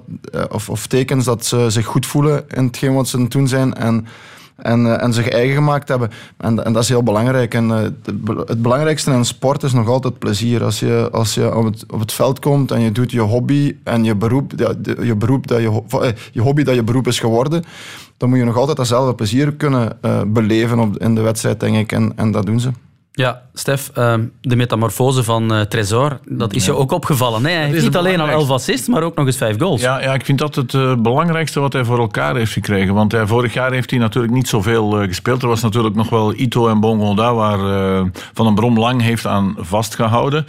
Speaker 4: of, of tekens dat ze zich goed voelen in hetgeen wat ze doen zijn en en, uh, en zich eigen gemaakt hebben. En, en dat is heel belangrijk. En uh, het belangrijkste in sport is nog altijd plezier. Als je, als je op, het, op het veld komt en je doet je hobby en je beroep, je, beroep dat je, eh, je hobby dat je beroep is geworden, dan moet je nog altijd datzelfde plezier kunnen beleven op, in de wedstrijd, denk ik. En, en dat doen ze.
Speaker 1: Ja, Stef, ehm, de metamorfose van uh, Tresor, dat is je ook opgevallen. Nee, hij heeft niet alleen al elf assists, maar ook nog eens vijf goals.
Speaker 5: Ja, ja ik vind dat het uh, belangrijkste wat hij voor elkaar heeft gekregen. Want hij, vorig jaar heeft hij natuurlijk niet zoveel uh, gespeeld. Er was natuurlijk nog wel Ito en Bongonda, waar Van den Brom lang heeft aan vastgehouden.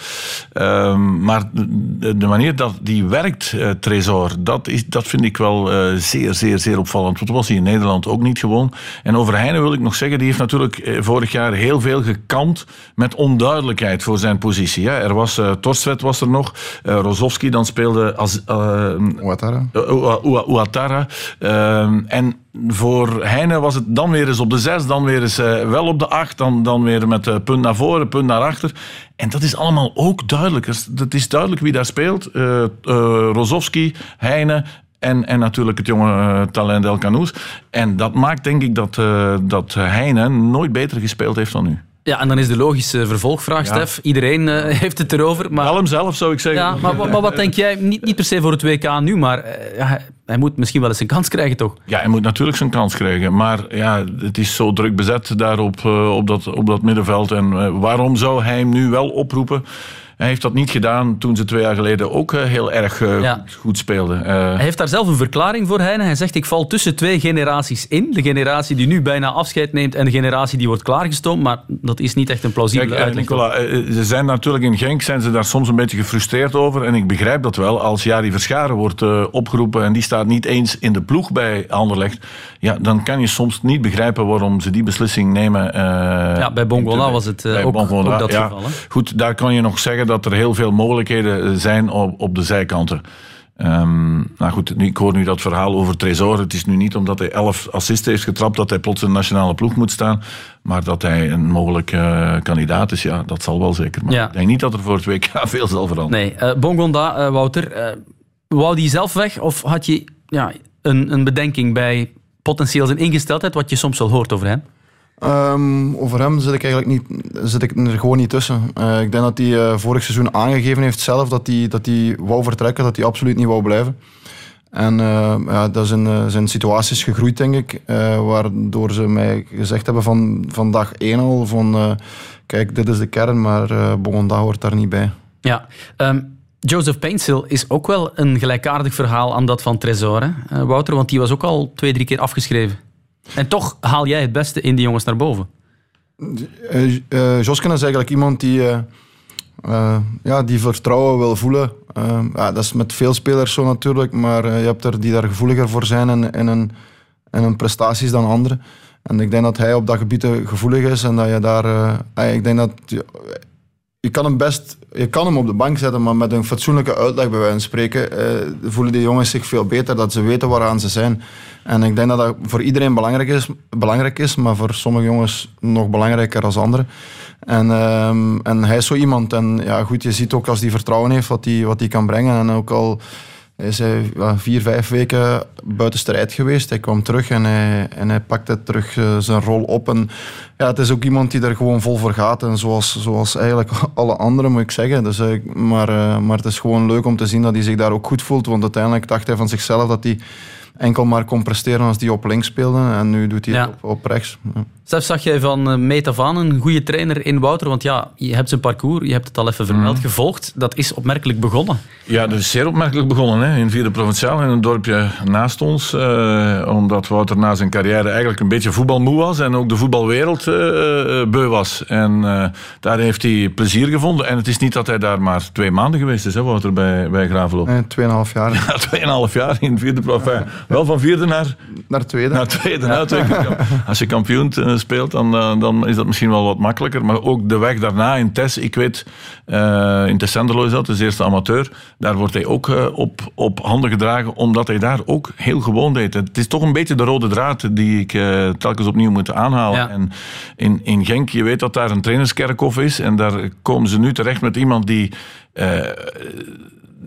Speaker 5: Ehm, maar de, de, manier dat die werkt, Tresor, dat, is, dat vind ik wel zeer, zeer, zeer opvallend. Want dat was hij in Nederland ook niet gewoon. En over Heine wil ik nog zeggen, die heeft natuurlijk vorig jaar heel veel gekant met onduidelijkheid voor zijn positie. Hè. Er was, uh, Torstvet was er nog, uh, Rozovski dan speelde. Uh,
Speaker 4: Ouattara.
Speaker 5: Ouattara. en voor Heine was het dan weer eens op de zes, dan weer eens wel op de acht, dan, dan weer met punt naar voren, punt naar achter. En dat is allemaal ook duidelijk. Het is duidelijk wie daar speelt. Uh, Rozovski, Heine en, en natuurlijk het jonge talent El Canoes. En dat maakt denk ik dat, dat Heine nooit beter gespeeld heeft dan nu.
Speaker 1: Ja, en dan is de logische vervolgvraag, ja. Stef. Iedereen uh, heeft het erover. Maar...
Speaker 5: Wel hem zelf, zou ik zeggen.
Speaker 1: Ja, maar, maar, wat denk jij? Niet, niet per se voor het WK nu, maar uh, ja, hij moet misschien wel eens een kans krijgen, toch?
Speaker 5: Ja, hij moet natuurlijk zijn kans krijgen. Maar ja, het is zo druk bezet daar op, uh, op, dat, op dat middenveld. En waarom zou hij hem nu wel oproepen? Hij heeft dat niet gedaan toen ze twee jaar geleden ook uh, heel erg ja. goed, speelden. Uh,
Speaker 1: hij heeft daar zelf een verklaring voor, Heine. Hij zegt, ik val tussen twee generaties in. De generatie die nu bijna afscheid neemt en de generatie die wordt klaargestoomd. Maar dat is niet echt een plausibele
Speaker 5: Kijk,
Speaker 1: uitleg.
Speaker 5: Nicola, ze zijn natuurlijk in Genk zijn ze daar soms een beetje gefrustreerd over. En ik begrijp dat wel. Als Jari Verscharen wordt opgeroepen en die staat niet eens in de ploeg bij Anderlecht. Ja, dan kan je soms niet begrijpen waarom ze die beslissing nemen.
Speaker 1: ja, bij Bongola was het ook, ook, dat
Speaker 5: ja,
Speaker 1: geval. Hè?
Speaker 5: Goed, daar kan je nog zeggen dat er heel veel mogelijkheden zijn op, op de zijkanten. Um, nou goed, ik hoor nu dat verhaal over Tresor. Het is nu niet omdat hij elf assisten heeft getrapt dat hij plots in de nationale ploeg moet staan. Maar dat hij een mogelijke uh, kandidaat is, ja, dat zal wel zeker. Maar ja. ik denk niet dat er voor het WK veel zal veranderen.
Speaker 1: Nee, uh, Bongonda, uh, Wouter, wou die zelf weg of had je ja, een, een bedenking bij potentieel zijn ingesteldheid, wat je soms wel hoort over hem?
Speaker 4: Um, over hem zit ik eigenlijk niet, zit ik er gewoon niet tussen. Uh, ik denk dat hij uh, vorig seizoen aangegeven heeft zelf dat hij, dat wou vertrekken, dat hij absoluut niet wou blijven. En uh, ja, dat in zijn situaties gegroeid, denk ik. waardoor ze mij gezegd hebben van, van dag één al van... kijk, dit is de kern, maar uh, hoort daar niet bij.
Speaker 1: Ja, um, Joseph Paintsil is ook wel een gelijkaardig verhaal aan dat van Tresor? Wouter? Want die was ook al twee, drie keer afgeschreven. En toch haal jij het beste in die jongens naar boven.
Speaker 4: Uh, is eigenlijk iemand die, uh, ja, die vertrouwen wil voelen. ja, dat is met veel spelers zo natuurlijk, maar je hebt er die daar gevoeliger voor zijn in, in, in hun prestaties dan anderen. En ik denk dat hij op dat gebied gevoelig is en dat je daar... ik denk dat... Je kan, hem best, je kan hem op de bank zetten, maar met een fatsoenlijke uitleg bij wijze van spreken voelen die jongens zich veel beter, dat ze weten waaraan ze zijn. En ik denk dat dat voor iedereen belangrijk is, belangrijk is maar voor sommige jongens nog belangrijker dan anderen. En, um, en hij is zo iemand. En ja, goed, je ziet ook als hij vertrouwen heeft wat hij wat kan brengen. En ook al is hij ja, vier, vijf weken buiten strijd geweest. Hij kwam terug en hij, en hij pakte terug uh, zijn rol op. En ja, het is ook iemand die er gewoon vol voor gaat. En zoals, zoals eigenlijk alle anderen, moet ik zeggen. Dus, uh, maar, maar het is gewoon leuk om te zien dat hij zich daar ook goed voelt. Want uiteindelijk dacht hij van zichzelf dat hij enkel maar kon presteren als die op links speelde. En nu doet hij het op, op rechts. Ja.
Speaker 1: Stef, zag jij van uh, meet af aan een goede trainer in Wouter? Want ja, je hebt zijn parcours, je hebt het al even vermeld, mm. gevolgd. Dat is opmerkelijk begonnen.
Speaker 5: Ja, dat is zeer opmerkelijk begonnen. Hè? In Vierde Provinciaal, in een dorpje naast ons. Uh, omdat Wouter na zijn carrière eigenlijk een beetje voetbalmoe was. En ook de voetbalwereld uh, beu was. En daar heeft hij plezier gevonden. En het is niet dat hij daar maar twee maanden geweest is, hè, Wouter, bij, bij Gravenlo.
Speaker 4: Nee, tweeënhalf jaar.
Speaker 5: Ja, tweeënhalf jaar in Vierde Provinciaal. Wel van vierde naar...
Speaker 4: Naar tweede.
Speaker 5: Naar tweede. Ja. tweede. Als je kampioen speelt, dan, uh, dan is dat misschien wel wat makkelijker. Maar ook de weg daarna in Tess, ik weet, uh, in Tessenderlo is dat, de eerste amateur, daar wordt hij ook uh, op, op handen gedragen, omdat hij daar ook heel gewoon deed. Het is toch een beetje de rode draad die ik telkens opnieuw moet aanhalen. Ja. En in, in Genk, je weet dat daar een trainerskerkhof is, en daar komen ze nu terecht met iemand die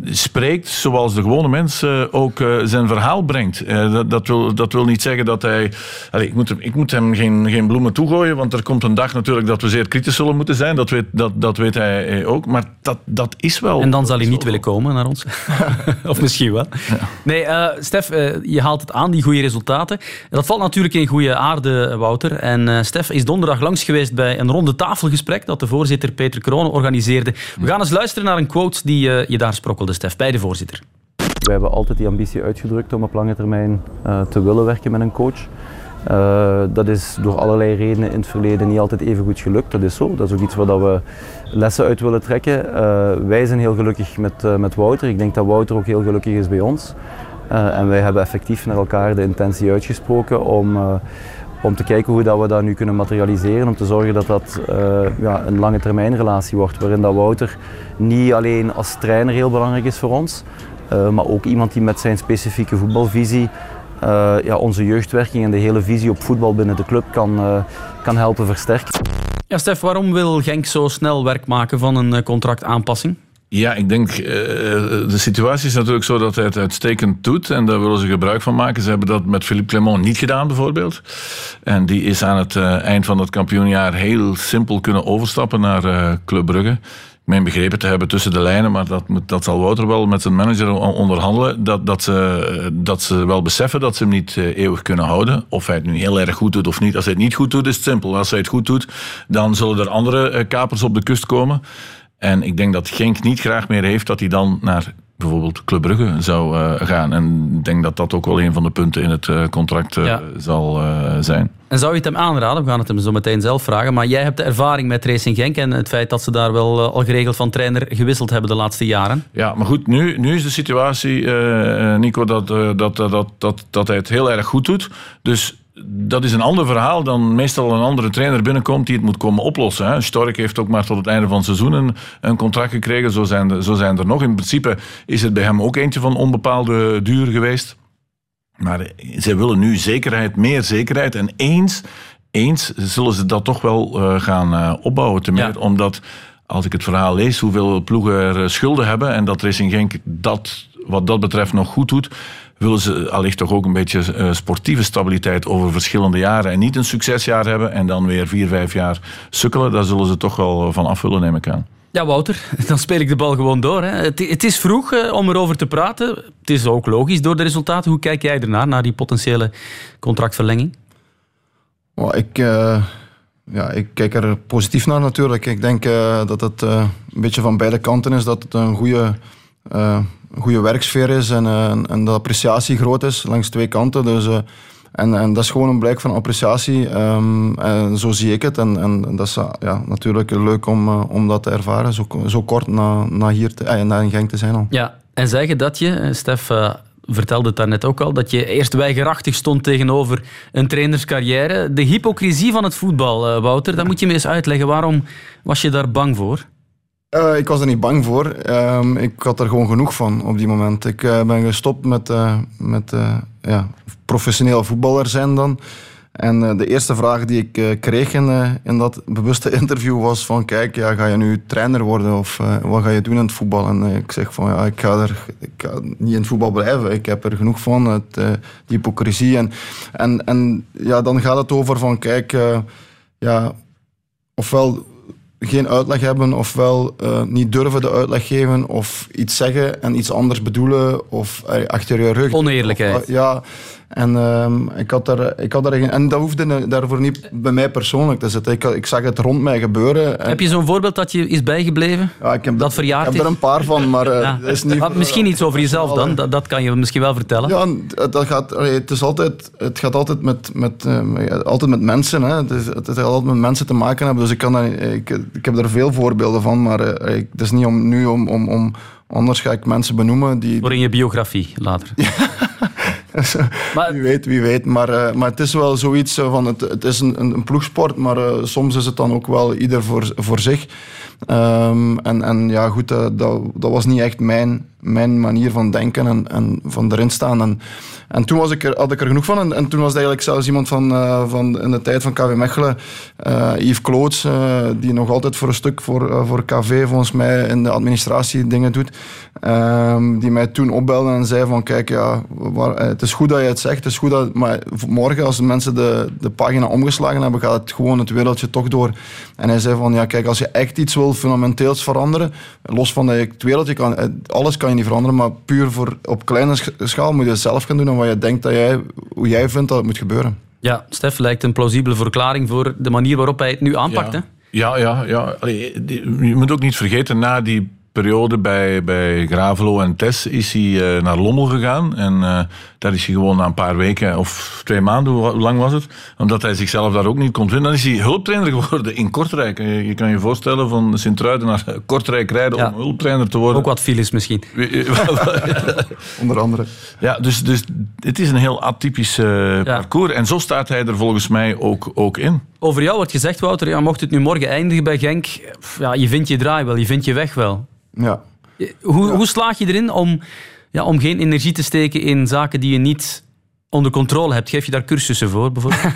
Speaker 5: spreekt zoals de gewone mens uh, ook uh, zijn verhaal brengt. Uh, dat, dat, wil, dat wil niet zeggen dat hij... Allez, ik, moet hem, ik moet hem geen, geen bloemen toegooien, want er komt een dag natuurlijk dat we zeer kritisch zullen moeten zijn. Dat weet, dat, dat weet hij ook. Maar dat, dat is wel...
Speaker 1: En dan zal hij niet willen komen naar ons. of misschien wel. Ja. Nee, Stef, je haalt het aan, die goede resultaten. Dat valt natuurlijk in goede aarde, Wouter. En Stef is donderdag langs geweest bij een ronde tafelgesprek dat de voorzitter Peter Kroon organiseerde. We gaan eens luisteren naar een quote die je daar sprokkelde. Stef, bij de voorzitter.
Speaker 14: We hebben altijd die ambitie uitgedrukt om op lange termijn uh, te willen werken met een coach. Uh, dat is door allerlei redenen in het verleden niet altijd even goed gelukt. Dat is zo. Dat is ook iets waar we lessen uit willen trekken. Uh, wij zijn heel gelukkig met, met Wouter. Ik denk dat Wouter ook heel gelukkig is bij ons. en wij hebben effectief naar elkaar de intentie uitgesproken om om te kijken hoe dat we dat nu kunnen materialiseren, om te zorgen dat dat uh, ja, een lange termijn relatie wordt, waarin dat Wouter niet alleen als trainer heel belangrijk is voor ons, uh, maar ook iemand die met zijn specifieke voetbalvisie uh, ja, onze jeugdwerking en de hele visie op voetbal binnen de club kan, kan helpen versterken.
Speaker 1: Ja, Stef, waarom wil Genk zo snel werk maken van een contractaanpassing?
Speaker 5: Ja, ik denk, uh, de situatie is natuurlijk zo dat hij het uitstekend doet en daar willen ze gebruik van maken. Ze hebben dat met Philippe Clement niet gedaan bijvoorbeeld. En die is aan het uh, eind van het kampioenjaar heel simpel kunnen overstappen naar Club Brugge. Meen begrepen te hebben tussen de lijnen, maar dat, dat zal Wouter wel met zijn manager onderhandelen. Dat, dat, ze, dat ze wel beseffen dat ze hem niet eeuwig kunnen houden. Of hij het nu heel erg goed doet of niet. Als hij het niet goed doet, is het simpel. Als hij het goed doet, dan zullen er andere kapers op de kust komen. En ik denk dat Genk niet graag meer heeft dat hij dan naar bijvoorbeeld Club Brugge zou uh, gaan. En ik denk dat dat ook wel een van de punten in het uh, contract uh, ja. zal zijn.
Speaker 1: En zou je het hem aanraden? We gaan het hem zo meteen zelf vragen. Maar jij hebt de ervaring met Racing Genk en het feit dat ze daar wel al geregeld van trainer gewisseld hebben de laatste jaren.
Speaker 5: Ja, maar goed, nu, nu is de situatie, Nico, dat, dat, dat, dat, dat hij het heel erg goed doet. Dus dat is een ander verhaal dan meestal een andere trainer binnenkomt die het moet komen oplossen. Hè. Stork heeft ook maar tot het einde van het seizoen een, een contract gekregen. Zo zijn, er, zo zijn er nog. In principe is het bij hem ook eentje van onbepaalde duur geweest. Maar zij willen nu zekerheid, meer zekerheid. En eens, eens zullen ze dat toch wel uh, gaan uh, opbouwen. Ten omdat, als ik het verhaal lees, hoeveel ploegen er uh, schulden hebben. En dat Racing Genk dat wat dat betreft nog goed doet willen ze allicht toch ook een beetje uh, sportieve stabiliteit over verschillende jaren. En niet een succesjaar hebben en dan weer vier, vijf jaar sukkelen. Daar zullen ze toch wel van af willen, neem ik aan.
Speaker 1: Ja, Wouter, dan speel ik de bal gewoon door. Hè. Het, het, is vroeg uh, om erover te praten. Het is ook logisch door de resultaten. Hoe kijk jij ernaar, naar die potentiële contractverlenging?
Speaker 4: Oh, ik, uh, ja, ik kijk er positief naar natuurlijk. Ik denk uh, dat het een beetje van beide kanten is. Dat het een goede een goede werksfeer is en, uh, en de appreciatie groot is langs twee kanten. Dus, uh, en, en dat is gewoon een blijk van appreciatie. Um, en zo zie ik het. En, en dat is ja, natuurlijk leuk om, om dat te ervaren, zo, zo kort na, na, hier te, eh, na in Genk te zijn al.
Speaker 1: Ja, en zeggen dat je, Stef vertelde het daarnet ook al, dat je eerst weigerachtig stond tegenover een trainerscarrière. De hypocrisie van het voetbal, Wouter, dat moet je me eens uitleggen. Waarom was je daar bang voor?
Speaker 4: Uh, ik was er niet bang voor. Uh, ik had er gewoon genoeg van op die moment. Ik uh, ben gestopt met, uh, met ja, professioneel voetballer zijn dan. En de eerste vraag die ik kreeg in, in dat bewuste interview was van kijk, ja, ga je nu trainer worden of wat ga je doen in het voetbal? En ik zeg van ja, ik ga, er, ik ga niet in het voetbal blijven. Ik heb er genoeg van, het, die hypocrisie. En, en, en ja, dan gaat het over van kijk, ja, ofwel geen uitleg hebben, ofwel uh, niet durven de uitleg geven, of iets zeggen en iets anders bedoelen, of uh, achter je rug.
Speaker 1: Oneerlijkheid.
Speaker 4: Of, uh, ja, en um, ik had daar, ik had daar en dat hoefde daarvoor niet bij mij persoonlijk te zitten. Ik, ik zag het rond mij gebeuren.
Speaker 1: Heb je zo'n voorbeeld dat je is bijgebleven?
Speaker 4: Ja, ik heb
Speaker 1: dat verjaard
Speaker 4: Ik heb er een paar van, maar ja. is niet.
Speaker 1: Maar misschien iets over jezelf dan. Dat, dat, kan je misschien wel vertellen.
Speaker 4: Ja, dat gaat. Het is altijd. Het gaat altijd met, met, altijd met mensen. Hè. Het, is, het gaat altijd met mensen te maken hebben. Dus ik kan. Dat, ik, ik heb er veel voorbeelden van, maar ik, het is niet om nu om, om, om Anders ga ik mensen benoemen die...
Speaker 1: Voor in je biografie later.
Speaker 4: maar, wie weet, wie weet. Maar, uh, maar het is wel zoiets van, het, het is een, een ploegsport, maar uh, soms is het dan ook wel ieder voor, voor zich. Um, en, en ja, goed, uh, dat, dat was niet echt mijn, mijn manier van denken en, en van erin staan. En, en toen was ik er, had ik er genoeg van. En, en toen was het eigenlijk zelfs iemand van, uh, van in de tijd van KV Mechelen, uh, Yves Kloots, die nog altijd voor een stuk voor, voor KV volgens mij in de administratie dingen doet. Um, die mij toen opbelde en zei van kijk, ja, het is goed dat je het zegt, het is goed dat, maar morgen als de mensen de, de pagina omgeslagen hebben, gaat het gewoon het wereldje toch door. En hij zei van ja, kijk, als je echt iets wil fundamenteels veranderen, los van dat je het wereldje kan, alles kan je niet veranderen, maar puur voor, op kleine schaal moet je het zelf gaan doen en wat je denkt dat jij, hoe jij vindt dat het moet gebeuren.
Speaker 1: Ja, Stef lijkt een plausibele verklaring voor de manier waarop hij het nu aanpakt.
Speaker 5: Ja.
Speaker 1: Hè?
Speaker 5: Ja, ja, ja. Allee, je moet ook niet vergeten, na die periode bij, bij Gravelo en Tess is hij uh, naar Lommel gegaan. En uh, daar is hij gewoon na een paar weken of twee maanden, hoe lang was het? Omdat hij zichzelf daar ook niet kon vinden. Dan is hij hulptrainer geworden in Kortrijk. Je, je kan je voorstellen van Sint-Truiden naar Kortrijk rijden ja. om hulptrainer te worden.
Speaker 1: Ook wat files misschien.
Speaker 4: Onder andere.
Speaker 5: Ja, dus, dus het is een heel atypisch uh, parcours. En zo staat hij er volgens mij ook, ook in.
Speaker 1: Over jou wordt gezegd, Wouter, ja, mocht het nu morgen eindigen bij Genk, ja, je vindt je draai wel, je vindt je weg wel.
Speaker 4: Ja.
Speaker 1: Hoe, hoe slaag je erin om, ja, om geen energie te steken in zaken die je niet onder controle hebt? Geef je daar cursussen voor, bijvoorbeeld?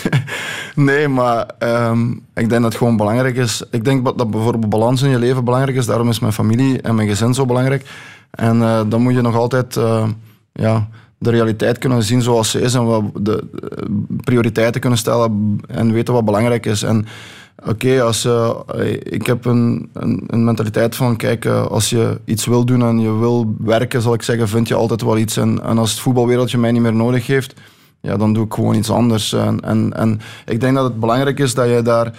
Speaker 4: nee, maar um, ik denk dat het gewoon belangrijk is. Ik denk dat bijvoorbeeld balans in je leven belangrijk is. Daarom is mijn familie en mijn gezin zo belangrijk. En uh, dan moet je nog altijd uh, ja, de realiteit kunnen zien zoals ze is. En wat de prioriteiten kunnen stellen en weten wat belangrijk is. En Oké, als uh, ik heb een, een, een, mentaliteit van, kijk, uh, als je iets wil doen en je wil werken, zal ik zeggen, vind je altijd wel iets. En, en als het voetbalwereldje mij niet meer nodig heeft, ja, dan doe ik gewoon iets anders. En, en, en ik denk dat het belangrijk is dat je daar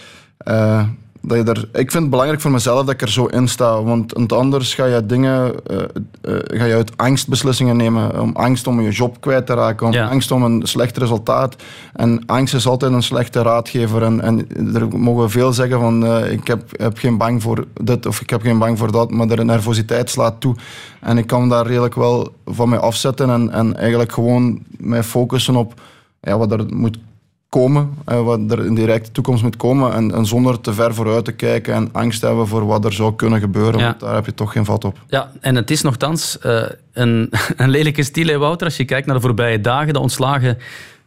Speaker 4: uh, dat je er, ik vind het belangrijk voor mezelf dat ik er zo in sta. Want anders ga je dingen, uh, uh, ga je uit angst beslissingen nemen. Om angst om je job kwijt te raken, om angst om een slecht resultaat. En angst is altijd een slechte raadgever. En, en er mogen veel zeggen van uh, ik heb, heb geen bang voor dit of ik heb geen bang voor dat. Maar de nervositeit slaat toe. En ik kan daar redelijk wel van mij afzetten en, en eigenlijk gewoon mij focussen op ja, wat er moet komen, eh, wat er in de directe toekomst moet komen. En, en, zonder te ver vooruit te kijken en angst hebben voor wat er zou kunnen gebeuren. Want daar heb je toch geen vat op.
Speaker 1: Ja, en het is nogthans uh, een, een lelijke stil, Wouter. Als je kijkt naar de voorbije dagen, de ontslagen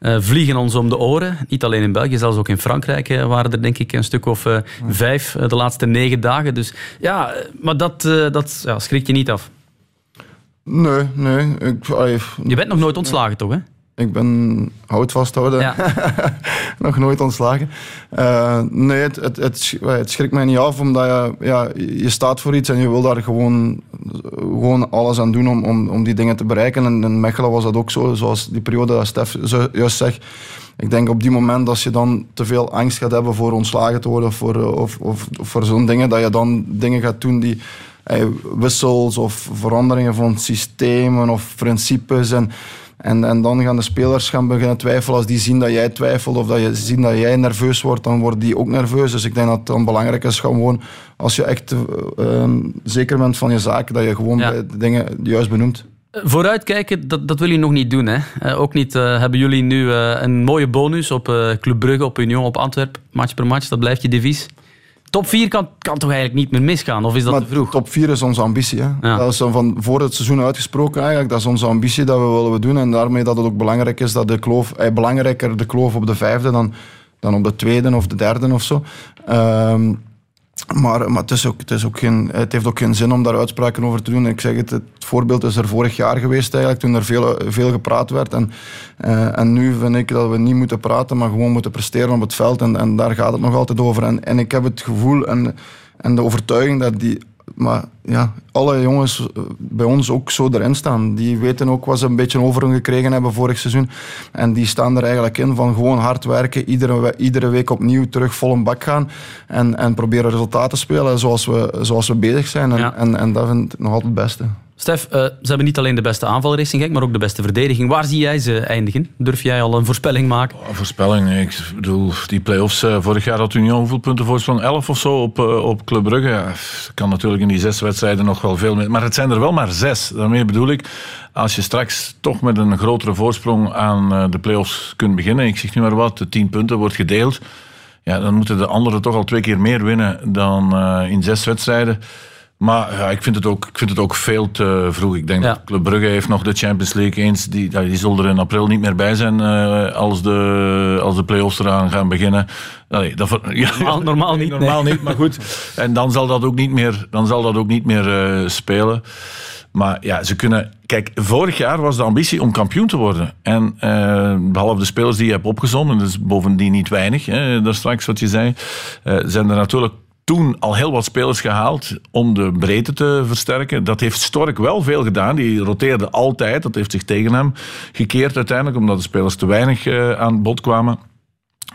Speaker 1: uh, vliegen ons om de oren. Niet alleen in België, zelfs ook in Frankrijk waren er denk ik een stuk of vijf de laatste negen dagen. Dus ja, maar dat, dat ja, schrik je niet af.
Speaker 4: Nee, nee. Ik,
Speaker 1: je bent nog nooit ontslagen, toch? Hè?
Speaker 4: Ik ben hout vasthouden. Ja. Nog nooit ontslagen. Uh, nee, het, het, het, het, schrikt mij niet af, omdat je, ja, je staat voor iets en je wil daar gewoon, gewoon alles aan doen om, om, om die dingen te bereiken. En in Mechelen was dat ook zo, zoals die periode dat Stef juist zegt. Ik denk op die moment als je dan te veel angst gaat hebben voor ontslagen te worden of voor, of, of, of voor zo'n dingen, dat je dan dingen gaat doen die wissels of veranderingen van systemen of principes. En, en, en dan gaan de spelers gaan beginnen twijfelen. Als die zien dat jij twijfelt of dat je zien dat jij nerveus wordt, dan worden die ook nerveus. Dus ik denk dat het dan belangrijk is gewoon, als je echt uh, zeker bent van je zaak, dat je gewoon de dingen juist benoemt.
Speaker 1: Vooruitkijken, dat, dat wil je nog niet doen. Hè? Uh, ook niet uh, hebben jullie nu uh, een mooie bonus op Club Brugge, op Union, op Antwerpen. Match per match, dat blijft je devies. Top 4 kan, kan toch eigenlijk niet meer misgaan? Of is dat te vroeg?
Speaker 4: Top 4 is onze ambitie. Hè? Ja. Dat is van voor het seizoen uitgesproken eigenlijk. Dat is onze ambitie dat we willen doen. En daarmee dat het ook belangrijk is dat de kloof... Eh, belangrijker de kloof op de vijfde dan, dan op de tweede of de derde of zo. Um, maar, maar het, is ook, het, is ook geen, het heeft ook geen zin om daar uitspraken over te doen. Ik zeg het, het voorbeeld is er vorig jaar geweest eigenlijk, toen er veel, veel gepraat werd. En, uh, en nu vind ik dat we niet moeten praten, maar gewoon moeten presteren op het veld. En, en daar gaat het nog altijd over. En, en ik heb het gevoel en, en de overtuiging dat die maar ja, alle jongens eh, bij ons ook zo erin staan. Die weten ook wat ze een beetje over hun gekregen hebben vorig seizoen. En die staan er eigenlijk in van gewoon hard werken. Iedere, iedere week opnieuw terug vol een bak gaan. En, en proberen resultaten te spelen zoals we, zoals we bezig zijn. En, en, en dat vind ik nog altijd het beste.
Speaker 1: Stef, uh, ze hebben niet alleen de beste aanval Racing Genk, maar ook de beste verdediging. Waar zie jij ze eindigen? Durf jij al een voorspelling maken?
Speaker 5: Oh, voorspelling? Ik bedoel, die play-offs, uh, vorig jaar had Union hoeveel punten voorsprong? 11 of zo op, uh, op Club Brugge. Kan natuurlijk in die zes wedstrijden nog wel veel meer. Maar het zijn er wel maar zes. Daarmee bedoel ik, als je straks toch met een grotere voorsprong aan de play-offs kunt beginnen, ik zeg nu maar wat, de 10 punten wordt gedeeld, ja, dan moeten de anderen toch al twee keer meer winnen dan in zes wedstrijden. Maar ja, ik, vind het ook, ik vind het ook veel te vroeg. Ik denk dat Club Brugge heeft nog de Champions League eens. Die, die zal er in april niet meer bij zijn uh, als, de, als de play-offs eraan gaan beginnen. Allee, dat,
Speaker 1: ja, normaal, normaal, niet.
Speaker 5: Normaal niet, maar goed. En dan zal dat ook niet meer, dan zal dat ook niet meer uh, spelen. Maar ja, ze kunnen. Kijk, vorig jaar was de ambitie om kampioen te worden. En uh, behalve de spelers die je hebt opgezonden, dus bovendien niet weinig, hè, daar straks wat je zei, zijn er natuurlijk toen al heel wat spelers gehaald om de breedte te versterken. Dat heeft Stork wel veel gedaan. Die roteerde altijd. Dat heeft zich tegen hem gekeerd uiteindelijk, omdat de spelers te weinig uh, aan bod kwamen.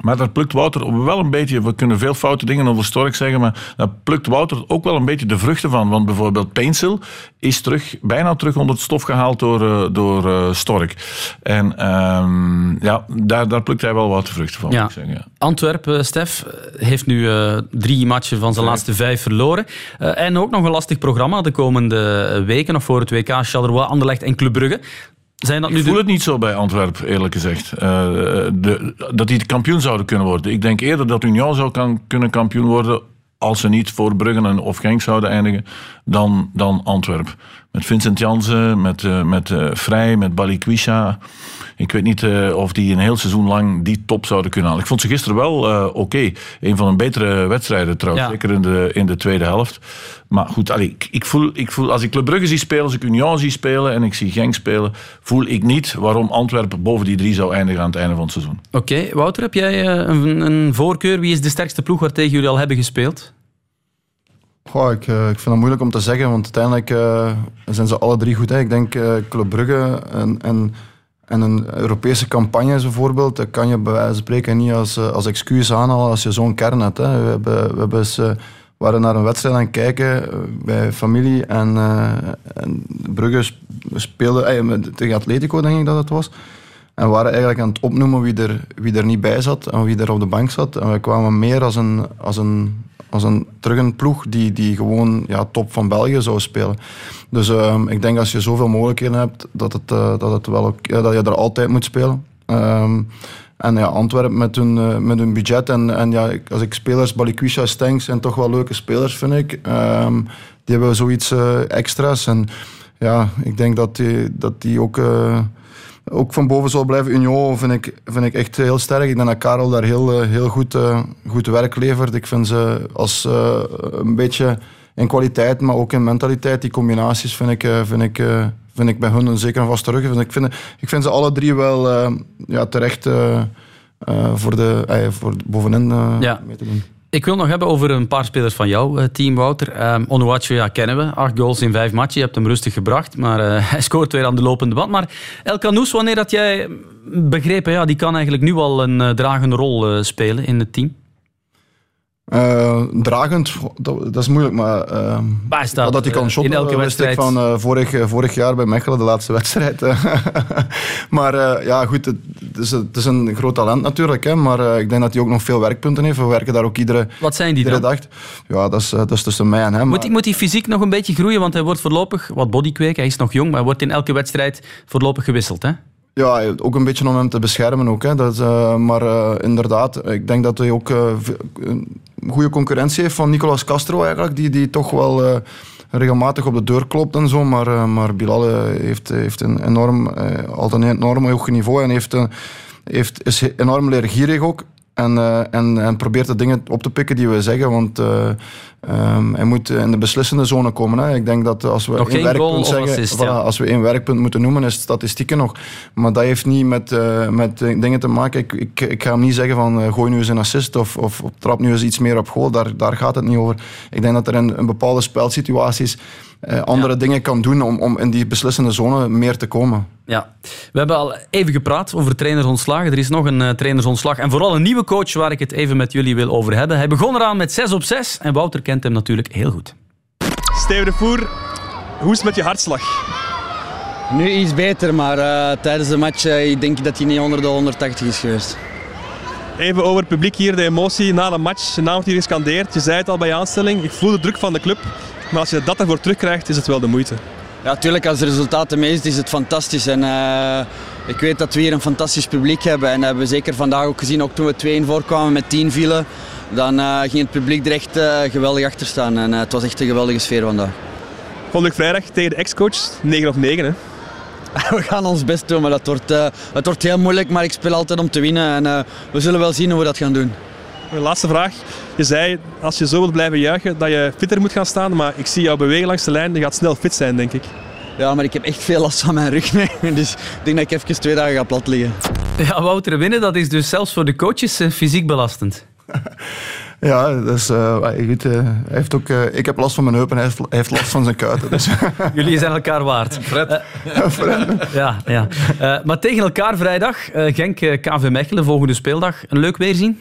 Speaker 5: Maar daar plukt Wouter wel een beetje, we kunnen veel foute dingen over Stork zeggen, maar daar plukt Wouter ook wel een beetje de vruchten van. Want bijvoorbeeld Pencil is terug, bijna terug onder het stof gehaald door, uh, door uh, Stork. En um, ja, daar, daar plukt hij wel wat vruchten van. Ja. Ik zeggen, ja.
Speaker 1: Antwerpen, Stef, heeft nu uh, drie matchen van zijn laatste vijf verloren. en ook nog een lastig programma de komende weken, nog voor het WK, Charleroi, Anderlecht en Club Brugge.
Speaker 5: Zijn dat nu ik voel het niet zo bij Antwerpen, eerlijk gezegd. Uh, de, dat die kampioen zouden kunnen worden. Ik denk eerder dat Union zou kan, kunnen kampioen worden als ze niet voor Bruggen of Genk zouden eindigen, dan, dan Antwerpen. Met Vincent Jansen, met, uh, met uh, Vrij, met Balikwisha. Ik weet niet uh, of die een heel seizoen lang die top zouden kunnen halen. Ik vond ze gisteren wel oké. Okay. Een van de betere wedstrijden trouwens. Ja. Zeker in de, in de tweede helft. Maar goed, allee, ik, ik, voel, ik voel, als ik Club Brugge zie spelen, als ik Union zie spelen en ik zie Genk spelen, voel ik niet waarom Antwerpen boven die drie zou eindigen aan het einde van het seizoen.
Speaker 1: Oké, Wouter, heb jij een, een voorkeur? Wie is de sterkste ploeg waar tegen jullie al hebben gespeeld?
Speaker 4: Goh, ik, ik vind het moeilijk om te zeggen, want uiteindelijk uh, zijn ze alle drie goed. Hè. Ik denk uh, Club Brugge en, en, en, een Europese campagne bijvoorbeeld, dat kan je bij wijze van spreken niet als, als excuus aanhalen als je zo'n kern hebt. Hè. We, hebben, we hebben waren naar een wedstrijd aan het kijken bij familie en, en Brugge speelde eh, tegen Atletico, denk ik dat het was. En we waren eigenlijk aan het opnoemen wie er, wie er niet bij zat en wie er op de bank zat. En we kwamen meer als een, als een als een, terug een ploeg die, die gewoon ja, top van België zou spelen. Dus uh, ik denk als je zoveel mogelijkheden hebt, dat, het, uh, dat, het wel ook, dat je er altijd moet spelen. Um, en ja, Antwerpen met hun, uh, met hun budget. En, en ja, als ik spelers, Balikwisha, Stenks zijn toch wel leuke spelers, vind ik. Um, die hebben zoiets uh, extra's. En ja, ik denk dat die, dat die ook ook van boven zal blijven. Union vind ik, vind ik echt heel sterk. Ik denk dat Karel daar heel, eh, heel goed, uh, goed werk levert. Ik vind ze als uh, een beetje in kwaliteit, maar ook in mentaliteit, die combinaties vind ik, vind ik, vind ik bij hun een zeker een vaste rug. Ik vind, ik vind ze alle drie wel ja, terecht voor, de, voor bovenin ja. mee te doen.
Speaker 1: Ik wil nog hebben over een paar spelers van jouw eh, team, Wouter. Um, Onuachu ja, kennen we. Acht goals in vijf matchen. Je hebt hem rustig gebracht, maar uh, hij scoort weer aan de lopende band. Maar El Canoes, wanneer dat jij begrepen, ja, die kan eigenlijk nu al een uh, dragende rol uh, spelen in het team?
Speaker 4: Uh, dragend, dat, dat, is moeilijk, maar uh,
Speaker 1: staat,
Speaker 4: dat hij kan shotten,
Speaker 1: in elke wedstrijd.
Speaker 4: van uh, vorig, vorig jaar bij Mechelen, de laatste wedstrijd. maar ja, goed, het, is, het, is, een groot talent natuurlijk, hè, maar ik denk dat hij ook nog veel werkpunten heeft. We werken daar ook iedere,
Speaker 1: Wat zijn die
Speaker 4: iedere dag. Ja, dat is, dat is tussen mij en hem.
Speaker 1: Moet, hij, moet hij fysiek nog een beetje groeien, want hij wordt voorlopig wat bodykweek, hij is nog jong, maar hij wordt in elke wedstrijd voorlopig gewisseld, hè?
Speaker 4: Ja, ook een beetje om hem te beschermen ook. Hè. Dat, uh, maar uh, inderdaad, ik denk dat hij ook uh, een goede concurrentie heeft van Nicolas Castro eigenlijk, die, die toch wel regelmatig op de deur klopt en zo. Maar, maar Bilal heeft, heeft een enorm, altijd een enorm hoog niveau en heeft, heeft, is enorm leergierig ook. En, en, en probeert de dingen op te pikken die we zeggen. Want Um, hij moet in de beslissende zone komen. Hè. Ik denk dat als we
Speaker 1: nog
Speaker 4: één werkpunt
Speaker 1: zeggen, assist,
Speaker 4: voilà,
Speaker 1: ja.
Speaker 4: als we één werkpunt moeten noemen, is statistieken nog. Maar dat heeft niet met, uh, met dingen te maken. Ik, ik, ik ga hem niet zeggen van gooi nu eens een assist of, of, of, trap nu eens iets meer op goal. Daar, daar gaat het niet over. Ik denk dat er in, in bepaalde spelsituaties uh, andere ja. dingen kan doen om, om in die beslissende zone meer te komen.
Speaker 1: Ja, we hebben al even gepraat over trainersontslagen. Er is nog een uh, trainersontslag en vooral een nieuwe coach waar ik het even met jullie wil over hebben. Hij begon eraan met 6 op 6 en Wouter kent hem natuurlijk heel goed.
Speaker 15: Steven de Voer, hoe is het met je hartslag?
Speaker 16: Nu iets beter, maar uh, tijdens de match uh, ik denk dat hij niet onder de 180 is geweest.
Speaker 15: Even over het publiek hier, de emotie na de match. Je naam wordt hier gescandeerd. Je zei het al bij je aanstelling. Ik voel de druk van de club. Maar als je dat ervoor terugkrijgt, is het wel de moeite.
Speaker 16: Ja, natuurlijk. Als de resultaten mee is, is het fantastisch. En, uh, ik weet dat we hier een fantastisch publiek hebben. En dat hebben we zeker vandaag ook gezien. Ook toen we 2-1 voorkwamen met 10 vielen. Dan uh, ging het publiek er echt uh, geweldig achter staan. En het was echt een geweldige sfeer vandaag.
Speaker 15: Volgende vrijdag tegen de ex-coach. 9 op 9 hè?
Speaker 16: we gaan ons best doen, maar dat wordt, het wordt heel moeilijk. Maar ik speel altijd om te winnen. En we zullen wel zien hoe we dat gaan doen.
Speaker 15: Mijn laatste vraag. Je zei, als je zo wilt blijven juichen, dat je fitter moet gaan staan. Maar ik zie jou bewegen langs de lijn. Je gaat snel fit zijn, denk ik.
Speaker 16: Ja, maar ik heb echt veel last van mijn rug. Nee. Dus ik denk dat ik even twee dagen ga plat liggen.
Speaker 1: Ja, Wouter winnen, dat is dus zelfs voor de coaches uh, fysiek belastend.
Speaker 4: Ja, dus, uh, goed, uh, hij heeft ook, uh, ik heb last van mijn heupen en hij heeft, hij heeft last van zijn kuiten. Dus.
Speaker 1: Jullie zijn elkaar waard.
Speaker 4: Fred.
Speaker 1: Fred. Ja, ja. maar tegen elkaar vrijdag, Genk KV Mechelen, volgende speeldag. Een leuk weerzien?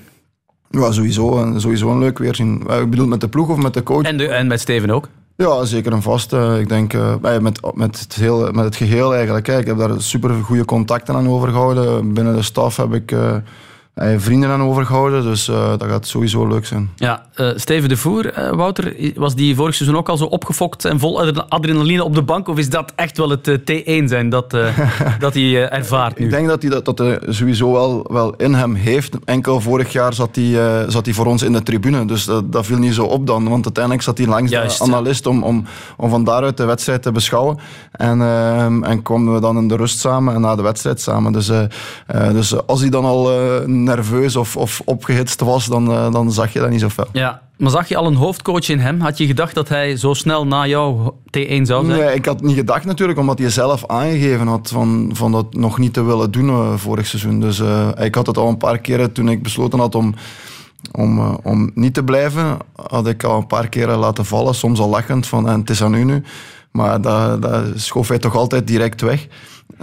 Speaker 4: Ja, sowieso, sowieso een leuk weerzien. Ik bedoel met de ploeg of met de coach?
Speaker 1: En, de, en met Steven ook?
Speaker 4: Ja, zeker een vast. Ik denk uh, met, met, het heel, met het geheel eigenlijk. Ik heb daar super goede contacten aan overgehouden. Binnen de staf heb ik uh, vrienden aan overgehouden. Dus dat gaat sowieso leuk zijn.
Speaker 1: Ja, Steven de Voer, Wouter, was die vorig seizoen ook al zo opgefokt en vol adrenaline op de bank? Of is dat echt wel het T1 zijn dat, dat hij ervaart nu?
Speaker 4: Ik denk dat hij dat, dat sowieso wel, wel in hem heeft. Enkel vorig jaar zat hij, zat hij voor ons in de tribune. Dus dat, dat viel niet zo op dan. Want uiteindelijk zat hij langs Juist, de analist om, om, om van daaruit de wedstrijd te beschouwen. En, uh, en kwamen we dan in de rust samen en na de wedstrijd samen. Dus, uh, dus als hij dan al nerveus of, of opgehitst was, dan, dan zag je dat niet zo fel.
Speaker 1: Ja, maar zag je al een hoofdcoach in hem? Had je gedacht dat hij zo snel na jou T1 zou zijn?
Speaker 4: Nee, ik had niet gedacht natuurlijk, omdat hij zelf aangegeven had van, van dat nog niet te willen doen vorig seizoen. Dus ik had het al een paar keren toen ik besloten had om om, uh, om niet te blijven, had ik al een paar keren laten vallen, soms al lachend van en het is aan u nu. Maar dat, dat schoof hij toch altijd direct weg.